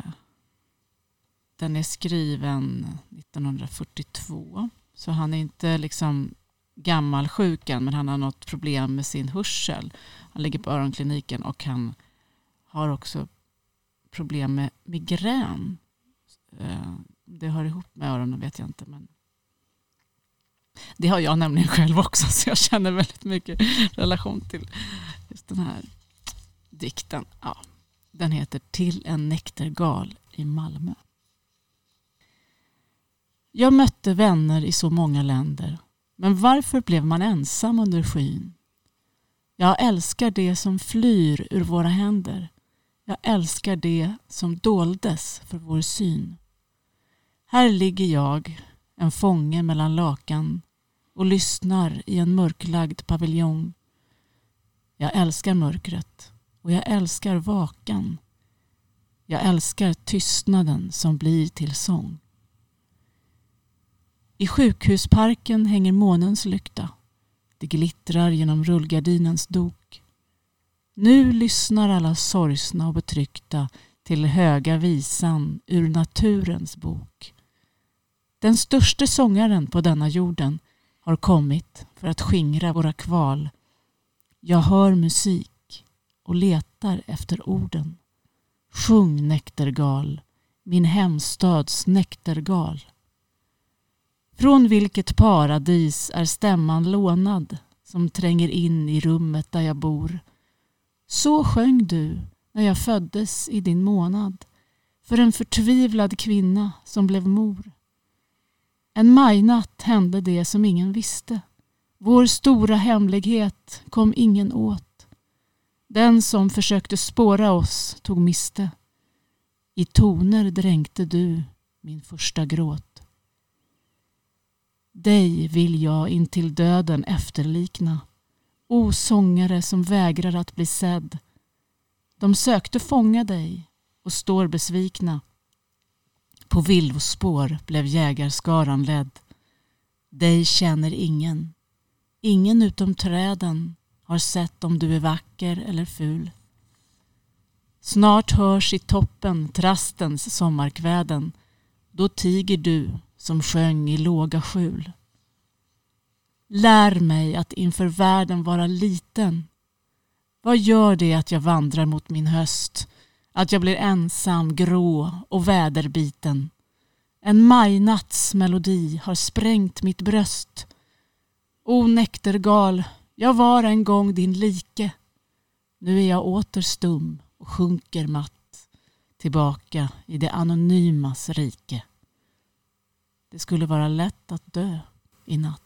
den är skriven 1942. Så han är inte liksom gammal sjuken men han har något problem med sin hörsel. Han ligger på öronkliniken och han har också problem med migrän. Eh, det hör ihop med öronen vet jag inte. Men det har jag nämligen själv också så jag känner väldigt mycket relation till just den här dikten. Ja, den heter Till en näktergal i Malmö. Jag mötte vänner i så många länder. Men varför blev man ensam under skyn? Jag älskar det som flyr ur våra händer. Jag älskar det som doldes för vår syn. Här ligger jag, en fånge mellan lakan och lyssnar i en mörklagd paviljong. Jag älskar mörkret och jag älskar vakan. Jag älskar tystnaden som blir till sång. I sjukhusparken hänger månens lykta. Det glittrar genom rullgardinens dok. Nu lyssnar alla sorgsna och betryckta till höga visan ur naturens bok. Den största sångaren på denna jorden har kommit för att skingra våra kval. Jag hör musik och letar efter orden. Sjung näktergal, min hemstads näktergal. Från vilket paradis är stämman lånad som tränger in i rummet där jag bor. Så sjöng du när jag föddes i din månad för en förtvivlad kvinna som blev mor. En majnatt hände det som ingen visste. Vår stora hemlighet kom ingen åt. Den som försökte spåra oss tog miste. I toner dränkte du min första gråt. Dig vill jag intill döden efterlikna. O sångare som vägrar att bli sedd. De sökte fånga dig och står besvikna. På villospår blev jägarskaran ledd. Dig känner ingen. Ingen utom träden har sett om du är vacker eller ful. Snart hörs i toppen trastens sommarkväden. Då tiger du som sjöng i låga skjul. Lär mig att inför världen vara liten. Vad gör det att jag vandrar mot min höst? Att jag blir ensam, grå och väderbiten. En majnatts melodi har sprängt mitt bröst. O näktergal, jag var en gång din like. Nu är jag åter stum och sjunker matt tillbaka i det anonymas rike. Det skulle vara lätt att dö i natt.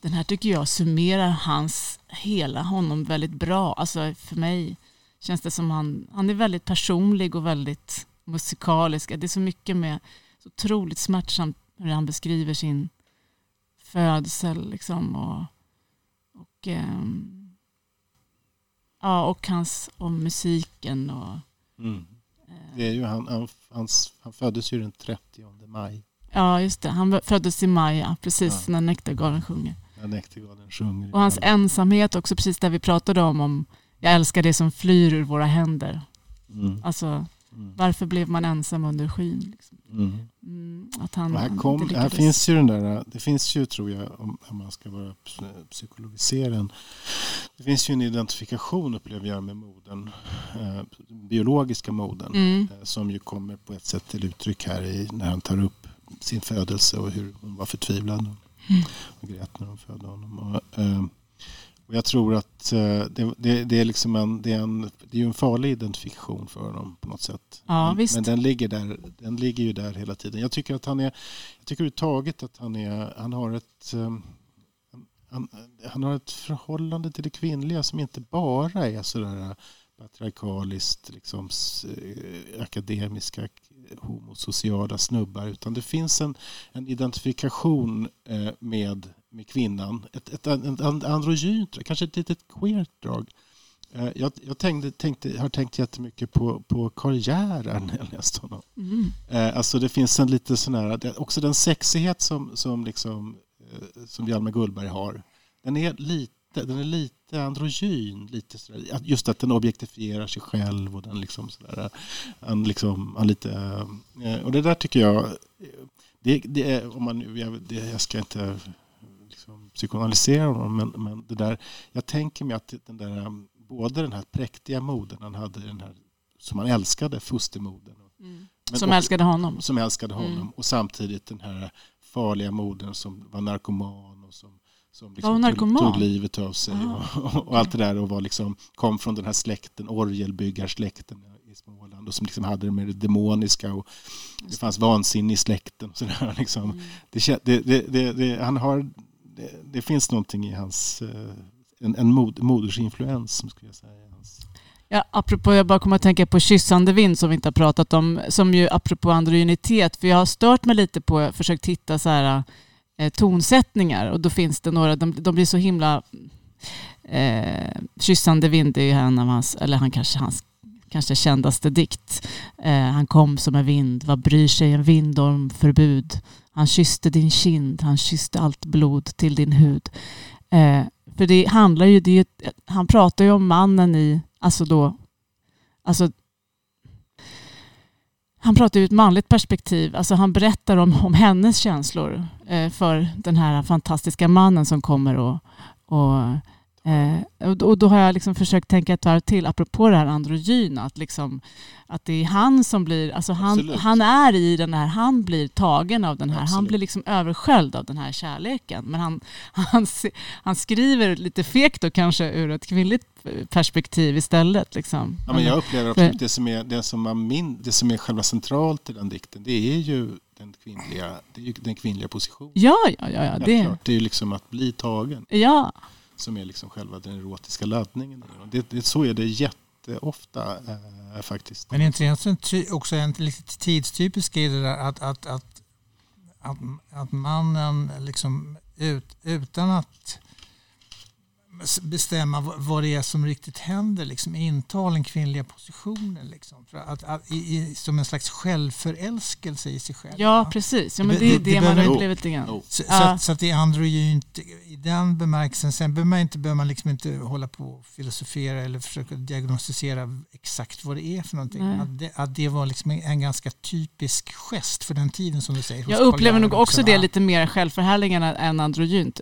Den här tycker jag summerar hans, hela honom väldigt bra. Alltså för mig känns det som han, han är väldigt personlig och väldigt musikalisk. Det är så mycket med, så otroligt smärtsamt hur han beskriver sin födsel liksom och, och, ehm, ja, och hans, om musiken och mm. Det är ju han, han, hans, han föddes ju den 30 maj. Ja, just det. Han föddes i maj, ja, precis ja. när Näktergalen sjunger. När Näktergalen sjunger. Och hans ensamhet också, precis där vi pratade om, om jag älskar det som flyr ur våra händer. Mm. Alltså, mm. varför blev man ensam under skyn? Liksom? Mm. mm att han här, kom, här finns ju den där, det finns ju tror jag, om, man ska vara psykologisera det finns ju en identifikation upplever jag med moden, eh, biologiska moden, mm. eh, som ju kommer på ett sätt till uttryck här i, när han tar upp sin födelse och hur hon var förtvivlad mm. och grät när hon födde honom. Och, eh, och jag tror att eh, det, det, det, är liksom en, det, är en, det är en farlig identifikation för honom på något sätt. Ja, men, men, den, ligger där, den ligger ju där hela tiden. Jag tycker att han är, jag tycker överhuvudtaget att han, är, han har ett um, han, han, har ett förhållande till det kvinnliga som inte bara är sådär patriarkaliskt, liksom, eh, akademiska, homosociala snubbar utan det finns en, en identifikation eh, med, med kvinnan. Ett, ett, ett androgynt, kanske ett litet queert drag. Eh, jag, jag tänkte, tänkte, har tänkt jättemycket på, på Gerhard när jag läste honom. Mm. Alltså det finns en lite sån här, också den sexighet som, som, liksom, som Hjalmar Gullberg har. Den är lite den är lite androgyn. Lite sådär, just att den objektifierar sig själv och den liksom sådär, han liksom, han lite, eh, och det där tycker jag, det, det om man, jag, det, jag ska inte liksom psykoanalysera honom, men, men det där, jag tänker mig att den där, både den här präktiga moden han hade, den här som han älskade, fostermoden. Mm. som och, älskade honom. Som älskade honom. Mm. Och samtidigt den här farliga moden som var narkoman och som som liksom tog, tog, livet av sig och, och, allt det där och var liksom, kom från den här släkten, orgelbyggarsläkten i Småland och som liksom hade det med det demoniska och det fanns vansinne i släkten. Så där, *laughs* liksom. Mm. det, det, det, han har, det, finns någonting i hans eh, en, en mod, modersinfluens. Skulle jag säga. Ja, apropå, jag bara kommer att tänka på kyssande vind som vi inte har pratat om, som ju apropå androgynitet, för jag har stört mig lite på, jag försökt hitta så här, eh, tonsättningar och då finns det några, de, de blir så himla... Eh, kyssande vind är ju en av hans, eller han kanske hans kanske kändaste dikt. Eh, han kom som en vind, vad bryr sig en vind om förbud? Han kysste din kind, han kysste allt blod till din hud. Eh, för det handlar ju, det han pratar ju om mannen i, alltså då, alltså han pratar ur ett manligt perspektiv. Alltså han berättar om, om hennes känslor eh, för den här fantastiska mannen som kommer och, och Eh, och då har jag liksom försökt tänka ett varv till, apropå det här androgyna, att, liksom, att det är han som blir, alltså han, han är i den här, han blir tagen av den här, Absolut. han blir liksom översköljd av den här kärleken. Men han, *laughs* han, han skriver lite fegt då kanske ur ett kvinnligt perspektiv istället. Liksom. Ja, men jag upplever absolut det som, är, det, som är min, det som är själva centralt i den dikten, det är ju den kvinnliga, det är den kvinnliga positionen. Ja, ja, ja. ja det... det är ju liksom att bli tagen. Ja som är liksom själva den erotiska laddningen. Det, det, så är det jätteofta eh, faktiskt. Men är inte det också en lite tidstypisk grej det där att, att, att, att, att mannen liksom ut, utan att bestämma vad det är som riktigt händer, liksom, inta den kvinnliga positionen. Liksom, för att, att, i, som en slags självförälskelse i sig själv. Ja, precis. Ja, men det, det, det, det man upplever lite grann. Så, så, att, så att det är androgynt i den bemärkelsen. Sen behöver man inte, behöver man liksom inte hålla på och filosofera eller försöka diagnostisera exakt vad det är för någonting. Att det, att det var liksom en, en, ganska typisk gest för den tiden som du säger. Jag upplever nog också det lite mer självförhärligande än androgynt.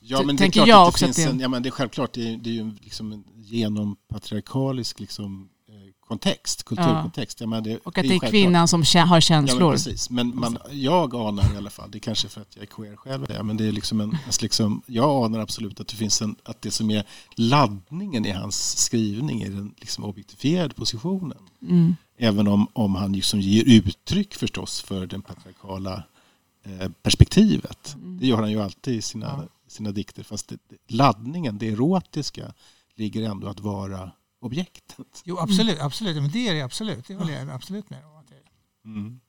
Ja, men det är klart jag att det finns en, ja, men det självklart, det är, det är ju liksom en genompatriarkalisk liksom, eh, kontext, kulturkontext. Ja. det, och att det är, det är kvinnan som har känslor. Ja, men precis. Men man, jag anar i alla fall, det är kanske för att jag är queer själv, ja, men det är liksom en, liksom, jag anar absolut att det finns en, att det som är laddningen i hans skrivning är den liksom objektifierade positionen. Mm. Även om, om han liksom ger uttryck förstås för den patriarkala eh, perspektivet. Mm. Det gör han ju alltid i sina, ja sina dikter. Fast det, laddningen, det erotiska, ligger ändå att vara objektet. Jo, absolut. absolut. Men det är det absolut. Det håller jag absolut med om. Mm.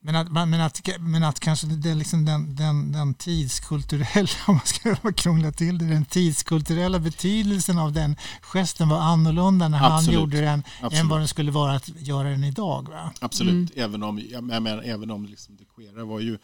Men att, men, att, men att kanske det liksom den, den, den tidskulturella, *laughs* om man ska krångla till det, den tidskulturella betydelsen av den gesten var annorlunda när Absolut. han gjorde den Absolut. än vad den skulle vara att göra den idag. Va? Absolut, mm. även om, jag menar, även om liksom det queera var ju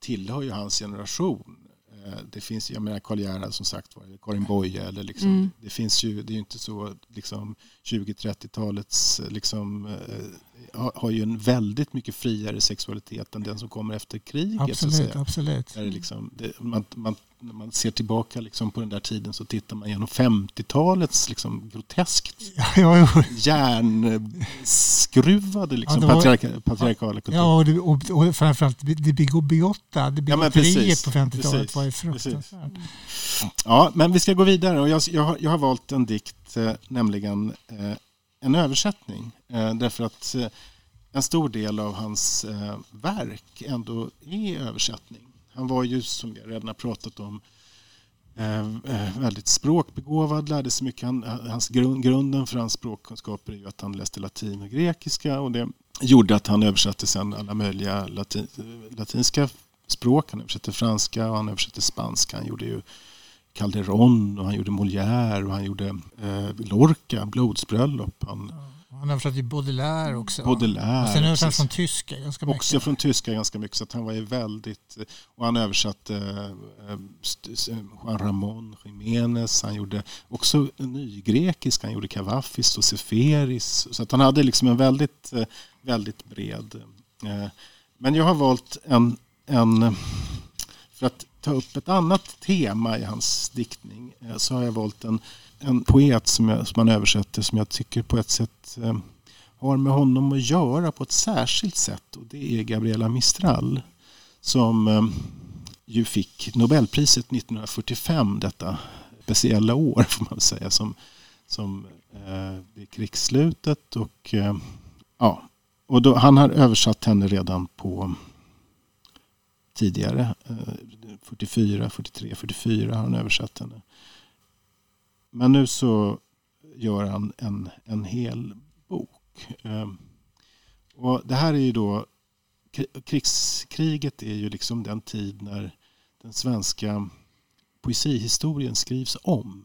tillhör ju hans generation. Eh, det finns, jag menar Karl Gerhard som sagt var, Karin Boye eller liksom, mm. det finns ju, det är ju inte så liksom 20-30-talets liksom eh, har ju en väldigt mycket friare sexualitet än den som kommer efter kriget. Absolut, absolut. Där det liksom, det, man, man när man ser tillbaka liksom på den där tiden så tittar man genom 50-talets liksom groteskt *laughs* ja, järnskruvade liksom, ja, var, patriarka, patriarkala kultur. Ja, och, det, och, och framförallt det bigotta, det bigotteriet ja, på 50-talet var ju fruktansvärt. Ja, men vi ska gå vidare och jag, jag, har, jag har valt en dikt, eh, nämligen eh, en översättning. Eh, därför att eh, en stor del av hans eh, verk ändå är översättning. Han var ju, som jag redan har pratat om, eh, eh, väldigt språkbegåvad, lärde sig mycket. Han, hans grund, grunden för hans språkkunskaper är ju att han läste latin och grekiska och det gjorde att han översatte sen alla möjliga latin, eh, latinska språk. Han översatte franska och han översatte spanska. Han gjorde ju Calderon och han gjorde Molière och han gjorde eh, Lorca, Blodsbröllop. Han, han har översatt Baudelaire också. Baudelaire. Och sen översatt han från tyska ganska mycket. Också från tyska ganska mycket. Så han var ju väldigt... Och han översatte eh, Juan Ramón Jiménez. Han gjorde också nygrekiska. Han gjorde Kavafis och Seferis. Så att han hade liksom en väldigt, eh, väldigt bred... Eh, men jag har valt en, en... För att ta upp ett annat tema i hans diktning eh, så har jag valt en en poet som, jag, som han översätter som jag tycker på ett sätt eh, har med honom att göra på ett särskilt sätt. Och det är Gabriela Mistral som eh, ju fick Nobelpriset 1945, detta speciella år får man säga, som, som eh, krigsslutet. Och, eh, ja, och då, han har översatt henne redan på tidigare. 44, 43, 44 har han översatt henne. Men nu så gör han en, en hel bok. Ehm, och det här är ju då krigskriget är ju liksom den tid när den svenska poesihistorien skrivs om.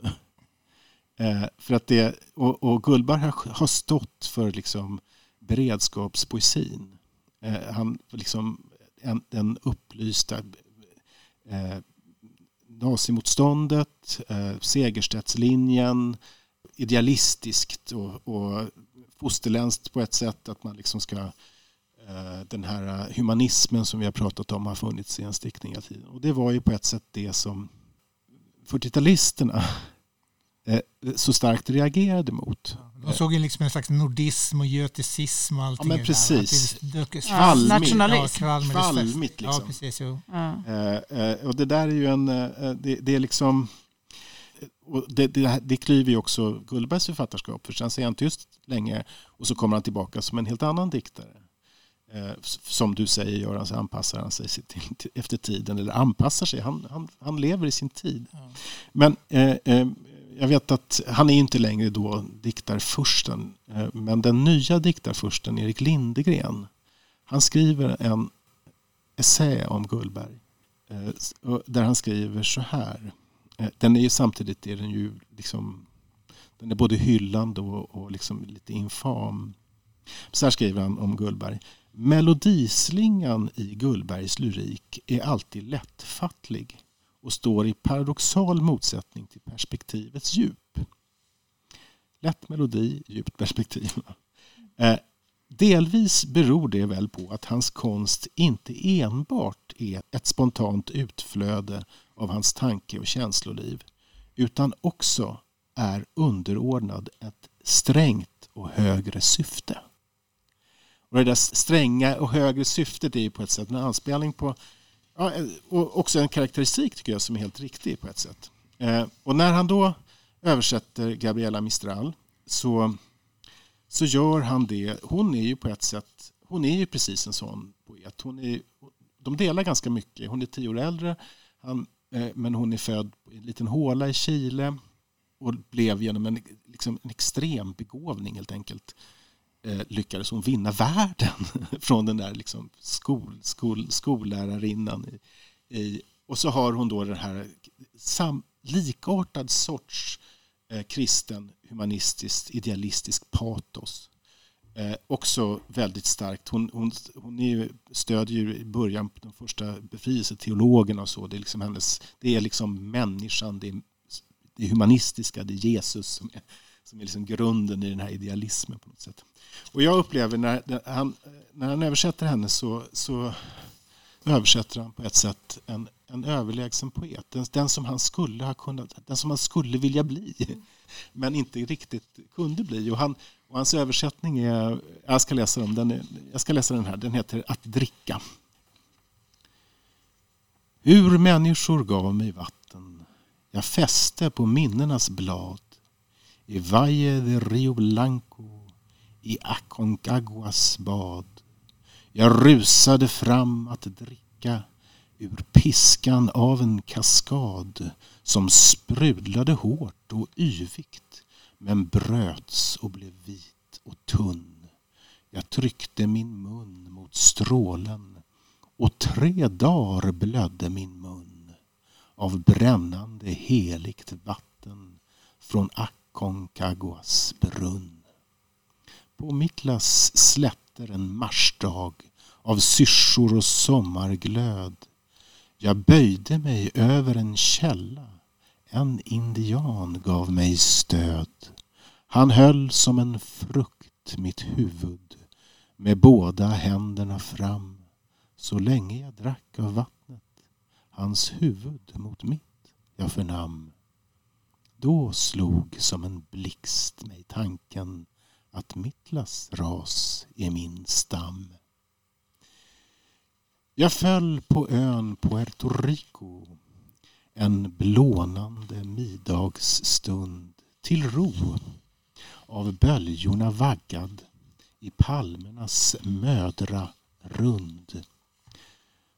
Eh, för att det, och, och Gullberg har, har stått för liksom beredskapspoesin. Eh, han liksom en, den upplysta eh, nazimotståndet, eh, Segerstedtslinjen, idealistiskt och, och fosterländskt på ett sätt att man liksom ska eh, den här humanismen som vi har pratat om har funnits i en stickning hela tiden. Och det var ju på ett sätt det som 40-talisterna så starkt reagerade mot. De såg ju liksom en slags nordism och göticism och allting. Ja men precis. Ja, nationalism. Ja, kvalmigt liksom. Ja, precis, jo. Ja. Eh, och det där är ju en, det, det är liksom och det, det, det klyver ju också Gullbergs författarskap för sen säger han tyst länge och så kommer han tillbaka som en helt annan diktare. Eh, som du säger Göran så anpassar han sig efter tiden eller anpassar sig, han, han, han lever i sin tid. Ja. Men eh, eh, jag vet att han är inte längre då diktarfursten eh, men den nya diktarfursten Erik Lindegren han skriver en essä om Gullberg eh, där han skriver så här eh, den är ju samtidigt är den ju liksom den är både hyllande och, och liksom lite infam. Så här skriver han om Gullberg. Melodislingan i Gullbergs lyrik är alltid lättfattlig och står i paradoxal motsättning till perspektivets djup. Lätt melodi, djupt perspektiv. Eh, delvis beror det väl på att hans konst inte enbart är ett spontant utflöde av hans tanke och känsloliv utan också är underordnad ett strängt och högre syfte. Och det där stränga och högre syftet är ju på ett sätt en anspelning på ja, eh, och också en karaktäristik tycker jag som är helt riktig på ett sätt. Eh, och när han då översätter Gabriella Mistral så, så gör han det. Hon är ju på ett sätt hon är ju precis en sån poet. Hon är, de delar ganska mycket. Hon är tio år äldre. Han eh, men hon är född i en liten håla i Chile och blev genom en, liksom en extrem begåvning helt enkelt eh, Eh, lyckades hon vinna världen *laughs* från den där liksom skol, skol, skollärarinnan. I, i, och så har hon då den här sam, likartad sorts eh, kristen, humanistiskt, idealistisk patos Eh, också väldigt starkt. Hon, hon, hon är stödjer ju i början de första befrielseteologerna och så. Det är liksom, hennes, det är liksom människan, det är det humanistiska, det är Jesus som är, som är liksom grunden i den här idealismen på något sätt. Och jag upplever när han, när han översätter henne så, så översätter han på ett sätt en, en överlägsen poet. Den, den, som han skulle ha kunnat, den som han skulle vilja bli *laughs* men inte riktigt kunde bli. Och han, och hans översättning är, jag ska läsa den, den är, jag ska läsa den här, den heter Att dricka. Hur människor gav mig vatten, jag fäste på minnenas blad i Valle de Rio Blanco, i Aconcaguas bad. Jag rusade fram att dricka ur piskan av en kaskad som sprudlade hårt och yvigt men bröts och blev vit och tunn. Jag tryckte min mun mot strålen och tre dagar blödde min mun av brännande heligt vatten från Aconcaguas brunn. På Miklas slätter en marsdag av syrsor och sommarglöd. Jag böjde mig över en källa en indian gav mig stöd. Han höll som en frukt mitt huvud med båda händerna fram så länge jag drack av vattnet hans huvud mot mitt jag förnam. Då slog som en blixt mig tanken att Mittlas ras är min stam. Jag föll på ön Puerto Rico en blånande middagsstund till ro av böljorna vaggad i palmernas mödra rund.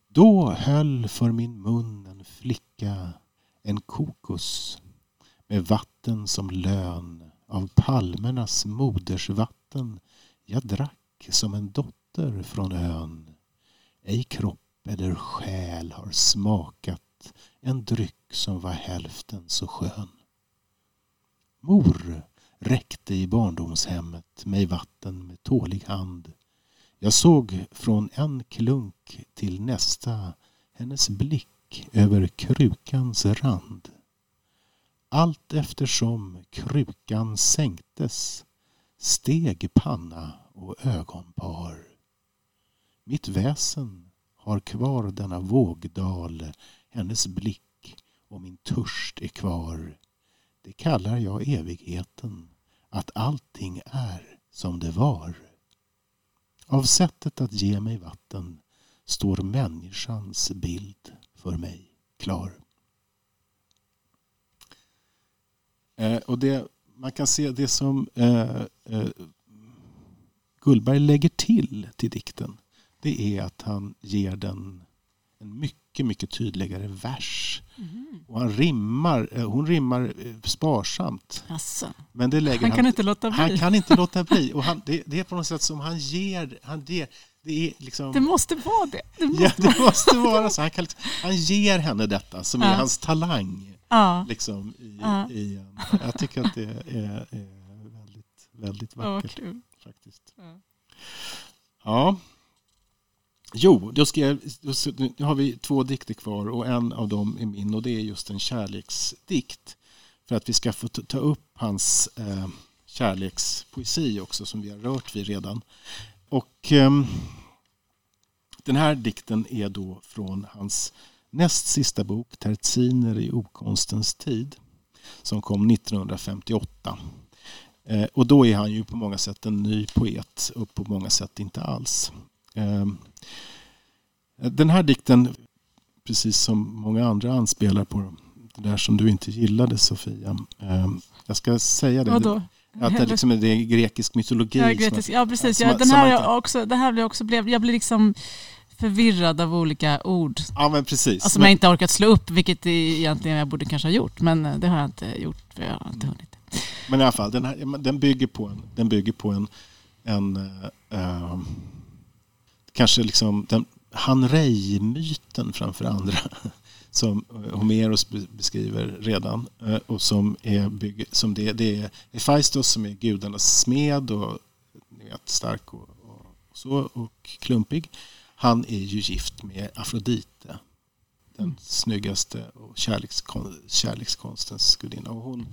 Då höll för min mun en flicka en kokos med vatten som lön av palmernas modersvatten jag drack som en dotter från ön. Ej kropp eller själ har smakat en dryck som var hälften så skön. Mor räckte i barndomshemmet mig vatten med tålig hand. Jag såg från en klunk till nästa hennes blick över krukans rand. Allt eftersom krukan sänktes steg panna och ögonpar. Mitt väsen har kvar denna vågdal, hennes blick och min törst är kvar. Det kallar jag evigheten, att allting är som det var. Av sättet att ge mig vatten står människans bild för mig klar. Eh, och det, man kan se det som eh, eh, Gullberg lägger till till dikten det är att han ger den en mycket, mycket tydligare vers. Mm. Och han rimmar, eh, hon rimmar eh, sparsamt. Asså. Men det lägger han kan han, inte låta bli. Han kan inte låta bli. *laughs* Och han, det, det är på något sätt som han ger... Han, det, det, liksom, det måste vara det. Det måste, ja, det måste vara så. Han, kan, han ger henne detta som ja. är hans talang. Ja. Liksom, i, ja. i, jag tycker att det är, är väldigt, väldigt vackert. Oh, faktiskt. Ja. Jo, då, ska jag, nu har vi två dikter kvar och en av dem är min och det är just en kärleksdikt. För att vi ska få ta upp hans eh, kärlekspoesi också som vi har rört vid redan. Och eh, den här dikten är då från hans näst sista bok Terziner i okonstens tid som kom 1958. Eh, och då är han ju på många sätt en ny poet och på många sätt inte alls. Ehm, den här dikten, precis som många andra anspelar på det där som du inte gillade Sofia. Ehm, jag ska säga det. Vadå? Att det, liksom är grekisk mytologi. Ja, grekisk, ja precis. Ja, den här också, det här blev också, jag blev liksom förvirrad av olika ord. Ja, men precis. Alltså, som jag inte orkat slå upp, vilket egentligen jag borde kanske ha gjort. Men eh, det har jag inte gjort, för jag har inte hunnit. Men i alla fall, den, här, den bygger på en, den bygger på en, en uh, kanske liksom den Hanrej-myten framför andra *laughs* som Homeros beskriver redan och som är, som det, det är Hephaistos som är gudarnas smed och ni vet, stark och, och, så och klumpig. Han är ju gift med Afrodite den mm. snyggaste och kärlekskon, kärlekskonstens gudinna. Och hon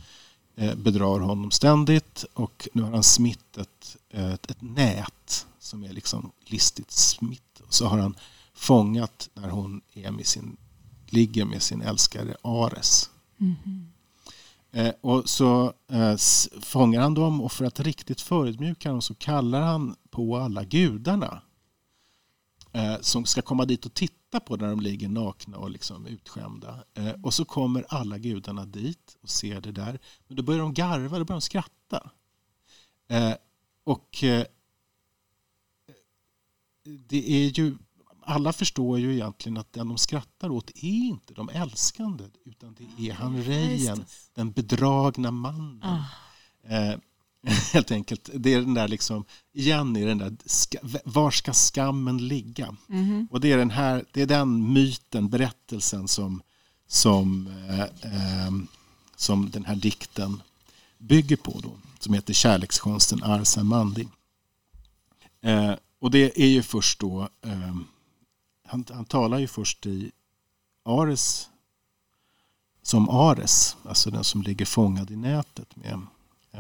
eh, bedrar honom ständigt och nu har han smitt ett, ett, ett nät som är liksom listigt smitt. Och så har han fångat när hon är med sin, ligger med sin älskare Ares. Mm eh, och så eh, fångar han dem och för att riktigt förödmjuka dem så kallar han på alla gudarna eh, som ska komma dit och titta på när de ligger nakna och liksom utskämda. Eh, och så kommer alla gudarna dit och ser det där. Men då börjar de garva, då börjar de skratta. Eh, och eh, det är ju, alla förstår ju egentligen att den de skrattar åt är inte de älskande utan det är han Rejen, den bedragna mannen. Ah. *laughs* Helt enkelt. Det är den där liksom, igen är den där, var ska skammen ligga? Mm. Och det är, den här, det är den myten, berättelsen som, som, eh, eh, som den här dikten bygger på då, som heter Kärlekskonsten Arsa Mandi. Eh, och det är ju först då, eh, han, han talar ju först i Ares som Ares, alltså den som ligger fångad i nätet. Med.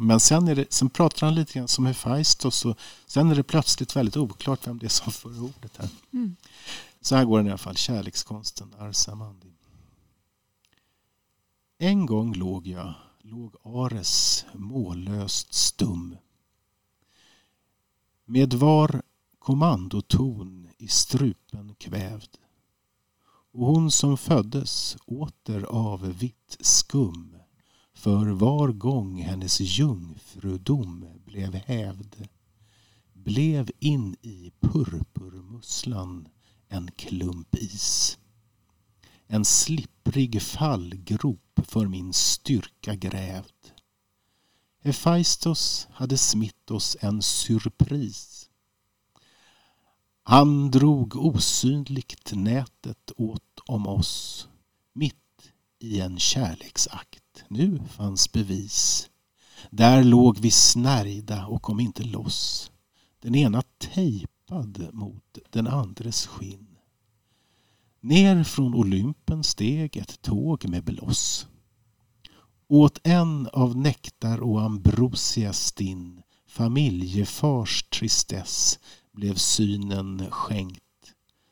Men sen, är det, sen pratar han lite grann som Hephaistos och sen är det plötsligt väldigt oklart vem det är som för ordet här. Mm. Så här går den i alla fall, kärlekskonsten Arsamandi. En gång låg jag, låg Ares mållöst stum. Med var kommandoton i strupen kvävd. Och hon som föddes åter av vitt skum för var gång hennes jungfrudom blev hävd blev in i purpurmusslan en klump is. En slipprig fallgrop för min styrka grävd. Hefaistos hade smitt oss en surpris. Han drog osynligt nätet åt om oss mitt i en kärleksakt. Nu fanns bevis. Där låg vi snärjda och kom inte loss. Den ena tejpad mot den andres skinn. Ner från Olympen steg ett tåg med bloss. Åt en av nektar och ambrosia stinn familjefars tristess blev synen skänkt.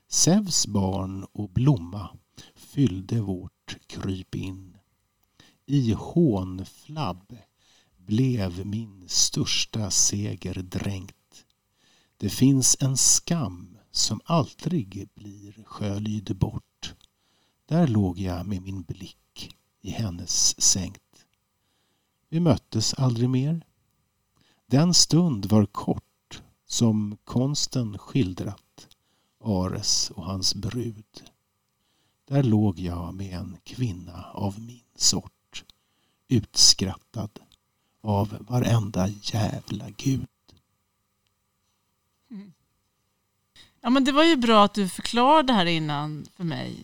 Zeus barn och blomma fyllde vårt krypin. I hånflabb blev min största seger dränkt. Det finns en skam som aldrig blir sköljd bort. Där låg jag med min blick i hennes sänkt. Vi möttes aldrig mer. Den stund var kort som konsten skildrat Ares och hans brud. Där låg jag med en kvinna av min sort utskrattad av varenda jävla gud. Ja, men det var ju bra att du förklarade det här innan för mig.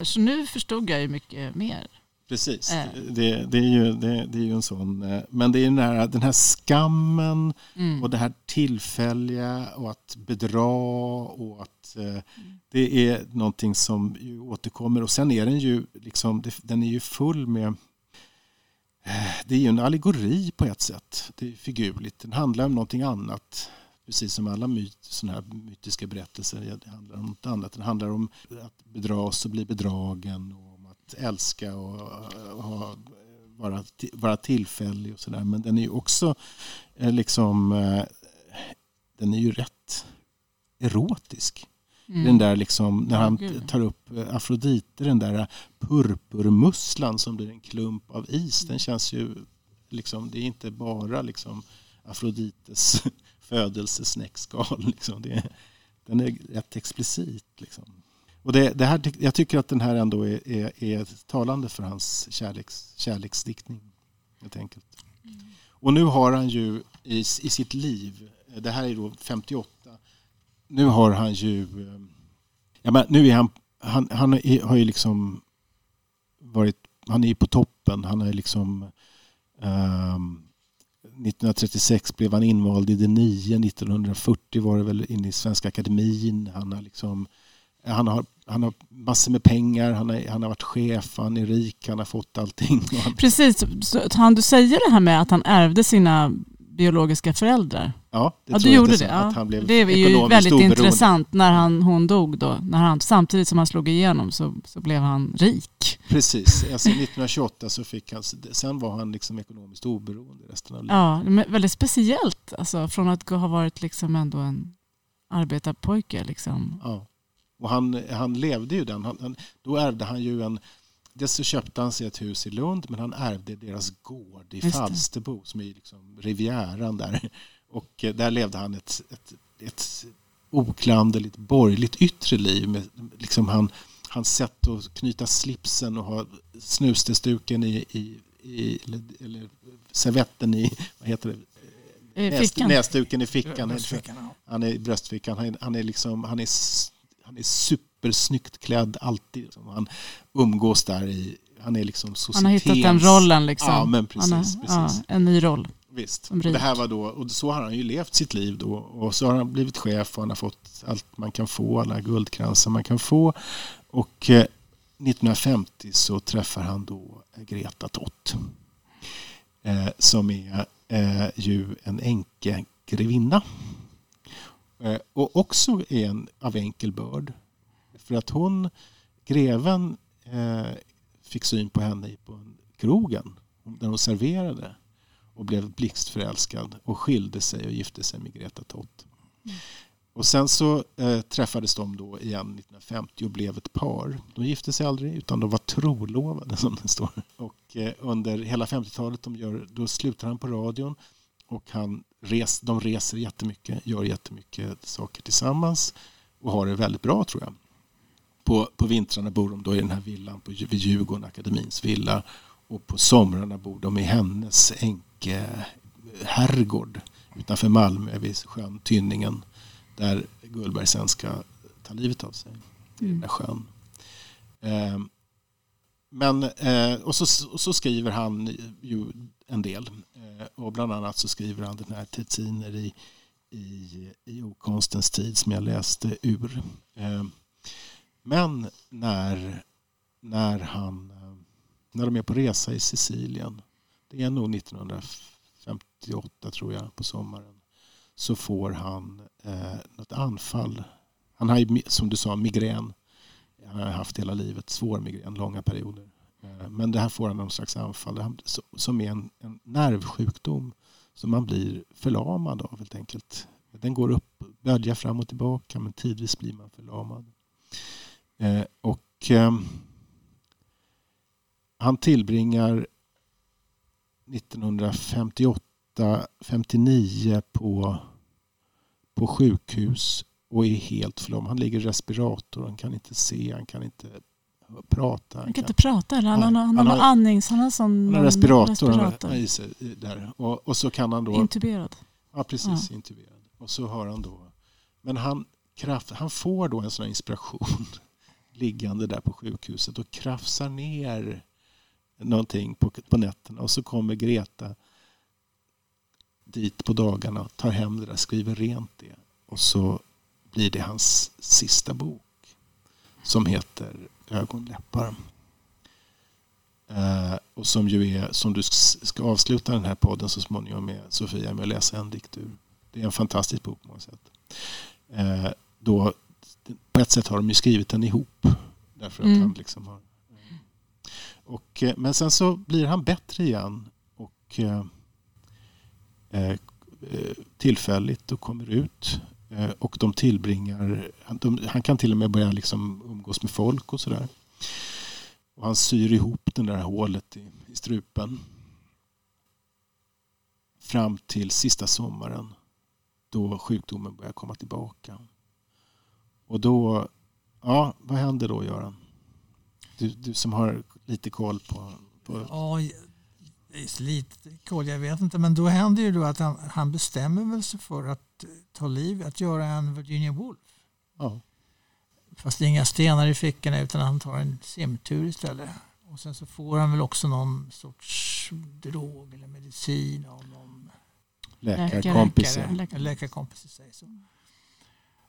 Så nu förstod jag ju mycket mer. Precis, Äh. det, det, är ju, det, det är ju en sån... eh, Men det är den här, den här skammen Mm. och det här tillfälliga och att bedra och att eh, det är någonting som ju återkommer och sen är den ju liksom, det- den är ju full med eh, det är ju en allegori på ett sätt. Det är figurligt. Den handlar om någonting annat. Precis som alla myt, såna här mytiska berättelser. Det handlar om något annat. Den handlar om att bedras och bli bedragen och om att älska och, ha, vara, vara tillfällig och sådär. Men den är ju också eh, liksom eh, den är ju rätt erotisk. Mm. Den där liksom, när han tar upp eh, Afrodite, den där purpurmusslan som blir en klump av is. Mm. Den känns ju, liksom, det är inte bara liksom Afrodites *laughs* födelsesnäckskal. Liksom. Det, den är rätt explicit. Liksom. Och det, det här, jag tycker att den här ändå är, är, är talande för hans kärleks, kärleksdiktning. Helt enkelt. Och nu har han ju i, i sitt liv, det här är då 58, nu har han ju, eh, ja, men nu är han, han, han är, har ju liksom varit, han är ju på toppen, han är liksom ehm, Um, 1936 blev han invald i det nio, 1940 var det väl inne i Svenska Akademin. Han har, liksom, han har, han har massor med pengar, han, är, han har varit chef, han är rik, han har fått allting. Precis, så han du säger det här med att han ärvde sina biologiska föräldrar. ja, det Ja, du gjorde det. Att han blev Det är ju väldigt oberoende. intressant när han, hon dog då. När han, samtidigt som han slog igenom så, så blev han rik. Precis, alltså 1928 så fick han, sen var han liksom ekonomiskt oberoende resten av livet. Ja, men väldigt speciellt. Alltså, från att ha varit liksom ändå en arbetarpojke. Liksom. Ja. Och han, han levde ju den. Han, han, då ärvde han ju en... Dels så köpte han sig ett hus i Lund men han ärvde deras gård i. Falsterbo som är liksom Rivieran där. Och eh, där levde han ett, ett, ett oklanderligt borgerligt yttre liv. Med, liksom han, hans sätt att knyta slipsen och ha snusdestuken i, i, i eller, eller servetten i, vad heter det? Näs, näsduken i fickan. Bröstfickan, ja. Han är i bröstfickan. Han är, han är, liksom, han är, han är supersnyggt klädd alltid. liksom. Han umgås där i... Han är liksom Han har hittat den rollen. Liksom. Ja, men precis. har, precis. Ja, en ny roll. Visst. det här var då, och så har han ju levt sitt liv då. Och så har han blivit chef och han har fått allt man kan få, alla guldkransar man kan få. Och eh, 1950 så träffar han då Greta Tott. Eh, som är eh, ju en änkegrevinna. Eh, och också är en av enkel börd. För att hon, greven, eh, fick syn på henne på en krogen där hon serverade och blev blixtförälskad och skilde sig och gifte sig med Greta Tott. Och sen så eh, träffades de då igen 1950 och blev ett par. De gifte sig aldrig utan de var trolovade *laughs* som det står. Och eh, under hela 50-talet de gör, då slutar han på radion och han res, de reser jättemycket, gör jättemycket saker tillsammans. och har det väldigt bra tror jag. På, på vintrarna bor de då i den här villan på, vid Djurgården, akademins villa. Och på somrarna bor de i hennes änkeherrgård utanför Malmö vid sjön Tynningen. Där Gullberg sen ska ta livet av sig. I den där sjön. Eh, men, eh, och, så, och så skriver han ju en del. Eh, och bland annat så skriver han den här Tetsiner i, i, i okonstens tid som jag läste ur. Men när, när, han, eh, när de är på resa i Sicilien, det är nog 1958 tror jag på sommaren, så får han eh, något anfall. Han har ju som du sa migrän. Han har haft hela livet, svår migrän, långa perioder. Eh, men det här får han någon slags anfall som är en, en nervsjukdom som man blir förlamad av helt enkelt. Den går upp, böljar fram och tillbaka men tidvis blir man förlamad. Eh, och eh, han tillbringar 1958-59 på, på sjukhus och är helt förlamad. Han ligger i respirator, han kan inte se, han kan inte prata. Han kan, kan inte prata eller? Han, han, han, han har andnings... Han har sån han har respirator, respirator. i sig där. Och, och så kan han då... Intuberad. Ja, precis. Ja. Intuberad. Och så har han då... Men han, kraft, han får då en sån här inspiration liggande där på sjukhuset och krafsar ner någonting på, på nätterna. Och så kommer Greta dit på dagarna, tar hem det där, skriver rent det. Och så blir det hans sista bok som heter Ögonläppar. Uh, och som ju är, som du ska avsluta den här podden så småningom med Sofia med att läsa en dikt ur. Det är en fantastisk bok på många sätt. Uh, då, på ett sätt har de ju skrivit den ihop. Därför att mm. han liksom har... Och, eh, men sen så blir han bättre igen och eh, eh tillfälligt och kommer ut Eh, och de tillbringar, de, han kan till och med börja liksom umgås med folk och sådär. Och han syr ihop det där hålet i, i strupen. Fram till sista sommaren då sjukdomen börjar komma tillbaka. Och då, ja vad händer då Göran? Du, du som har lite koll på... på... Ja, lite koll, jag vet inte. Men då händer ju då att han, han bestämmer väl sig för att ta liv, att göra en Virginia Woolf. Ja. Fast det är inga stenar i fickorna utan han tar en simtur istället. Och sen så får han väl också någon sorts drog eller medicin av någon läkarkompis. Läkare, läkarkompis säger så.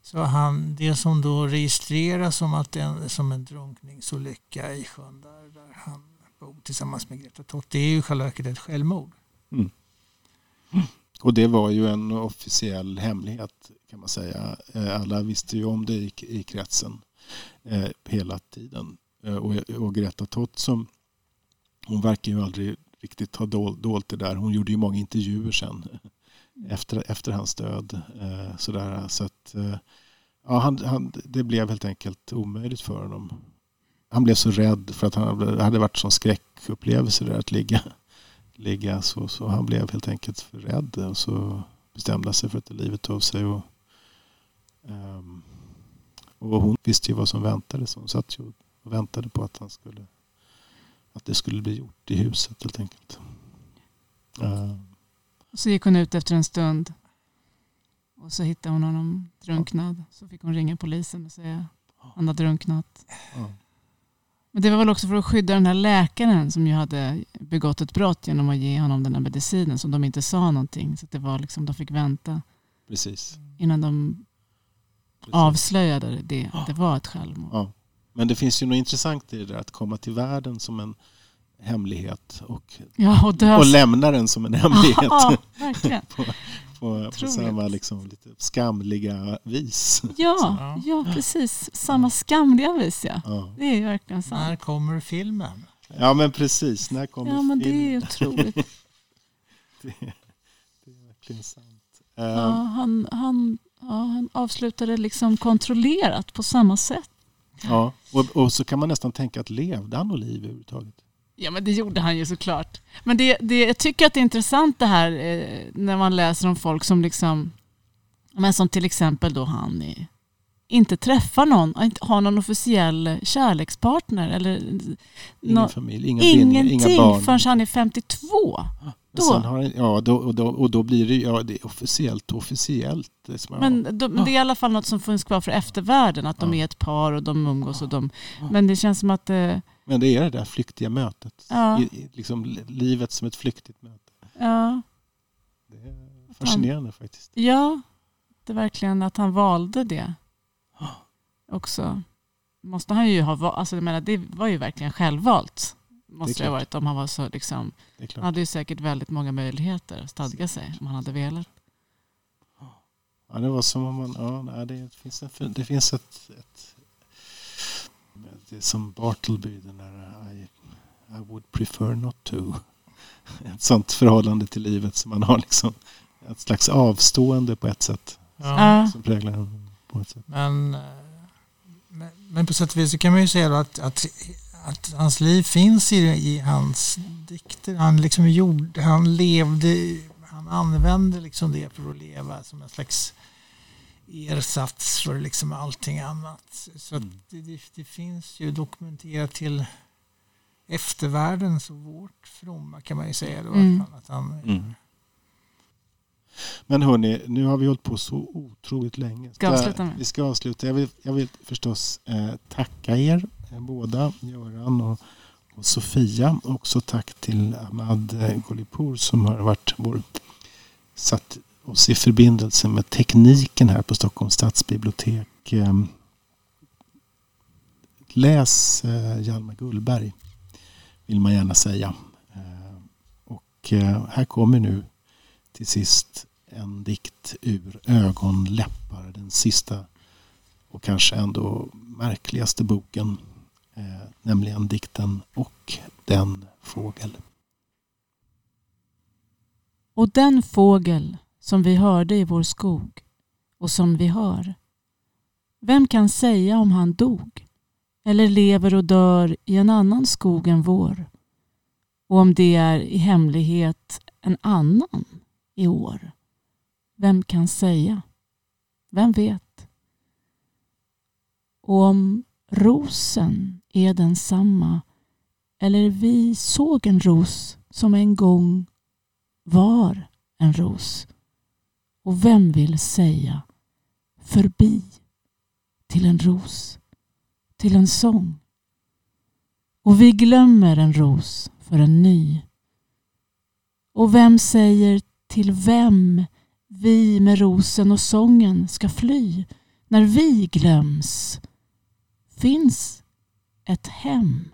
Så han, det som då registreras som att en, som en drunkningsolycka i sjön där, där han bor tillsammans med Greta Tott, det är ju i själva verket ett självmord. Mm. Och det var ju en officiell hemlighet kan man säga. Eh, alla visste ju om det i, i kretsen eh, hela tiden. Eh, och, och Greta Tott som hon verkar ju aldrig riktigt ha dolt det där. Hon gjorde ju många intervjuer sen efter, efter hans död. Eh, sådär. Så att, eh, ja, han, han, det blev helt enkelt omöjligt för honom. Han blev så rädd för att han hade varit sån skräckupplevelse där att ligga *laughs* ligga så, så han blev helt enkelt för rädd och så bestämde han sig för att ta livet av sig. Och, eh, och hon visste ju vad som väntade så hon satt ju och väntade på att han skulle att det skulle bli gjort i huset helt enkelt. Ehm. Så gick hon ut efter en stund och så hittade hon honom drunknad. Så fick hon ringa polisen och säga att han hade drunknat. Men det var väl också för att skydda den här läkaren som ju hade begått ett brott genom att ge honom den här medicinen som de inte sa någonting. Så det var liksom, de fick vänta Precis. innan de Precis. avslöjade det, att det var ett självmord. Ja. Men det finns ju något intressant i det där att komma till världen som en hemlighet och, ja, och, och lämna den som en hemlighet. Ja, *laughs* på, på, på samma liksom, lite skamliga vis. Ja, ja, precis. Samma skamliga vis ja. ja. Det är verkligen sant. När kommer filmen? Ja men precis, när kommer ja, men filmen? Det är otroligt. *laughs* det, det, är verkligen sant. Ja, ehm. han, han, ja, han avslutade liksom kontrollerat på samma sätt. Ja, och, och så kan man nästan tänka att levde han och liv överhuvudtaget? Ja, men det gjorde han ju såklart. Men det, det, jag tycker att det är intressant det här eh, när man läser om folk som liksom, men som till exempel då han i inte träffar någon, inte har någon officiell kärlekspartner eller Ingen nå- familj, inga bindningar, ingenting inga barn. förrän han är 52. Men då. Har, ja, då, och, då, och då blir det, ja, det är officiellt officiellt. Det Men, då, men det är i alla fall något som finns kvar för eftervärlden, att de Ja. är ett par och de umgås. Och de, Ja. men det känns som att eh, Men det är det där flyktiga mötet. Ja. I, i, liksom li- livet som ett flyktigt möte. ja, Det är fascinerande faktiskt. ja, det är verkligen att han valde det också. Måste han ju ha alltså jag menar, det var ju verkligen självvalt. Måste det ha varit om han var så liksom, han hade ju säkert väldigt många möjligheter att stadga sig om han hade velat. Ja, det var som om man... Ja, det finns, en, det finns ett, ett... Det är som Bartleby, den där I, I would prefer not to. *laughs* Ett sånt förhållande till livet som man har liksom ett slags avstående på ett sätt. Ja. Som präglar en på ett sätt. Men, eh, men, men på sätt och vis så kan man ju säga att, att, att hans liv finns i, i hans dikter. Han, liksom gjorde, han levde, han använde liksom det för att leva som en slags ersats för liksom allting annat. Så att Mm. det, det, det finns ju dokumenterat till eftervärldens och vårt fromma kan man ju säga. Då, Mm. att han, Mm. Men hörni, nu har vi hållit på så otroligt länge. Ska avsluta med? Vi ska avsluta. Jag vill, jag vill förstås eh, tacka er eh, båda, Göran och, och Sofia. Också tack till Ahmad eh, Golipur som har varit vår, satt oss i förbindelse med tekniken här på Stockholms stadsbibliotek. Ehm, läs eh, Hjalmar Gullberg, vill man gärna säga. Ehm, och eh, här kommer nu till sist en dikt ur Ögonläppar. Den sista och kanske ändå märkligaste boken. Ehm, nämligen dikten Och den fågel. Och den fågel som vi hörde i vår skog och som vi hör. Vem kan säga om han dog eller lever och dör i en annan skog än vår? Och om det är i hemlighet en annan i år? Vem kan säga? Vem vet? Och om rosen är densamma eller vi såg en ros som en gång var en ros. Och vem vill säga förbi till en ros, till en sång? Och vi glömmer en ros för en ny. Och vem säger till vem vi med rosen och sången ska fly när vi glöms? Finns ett hem.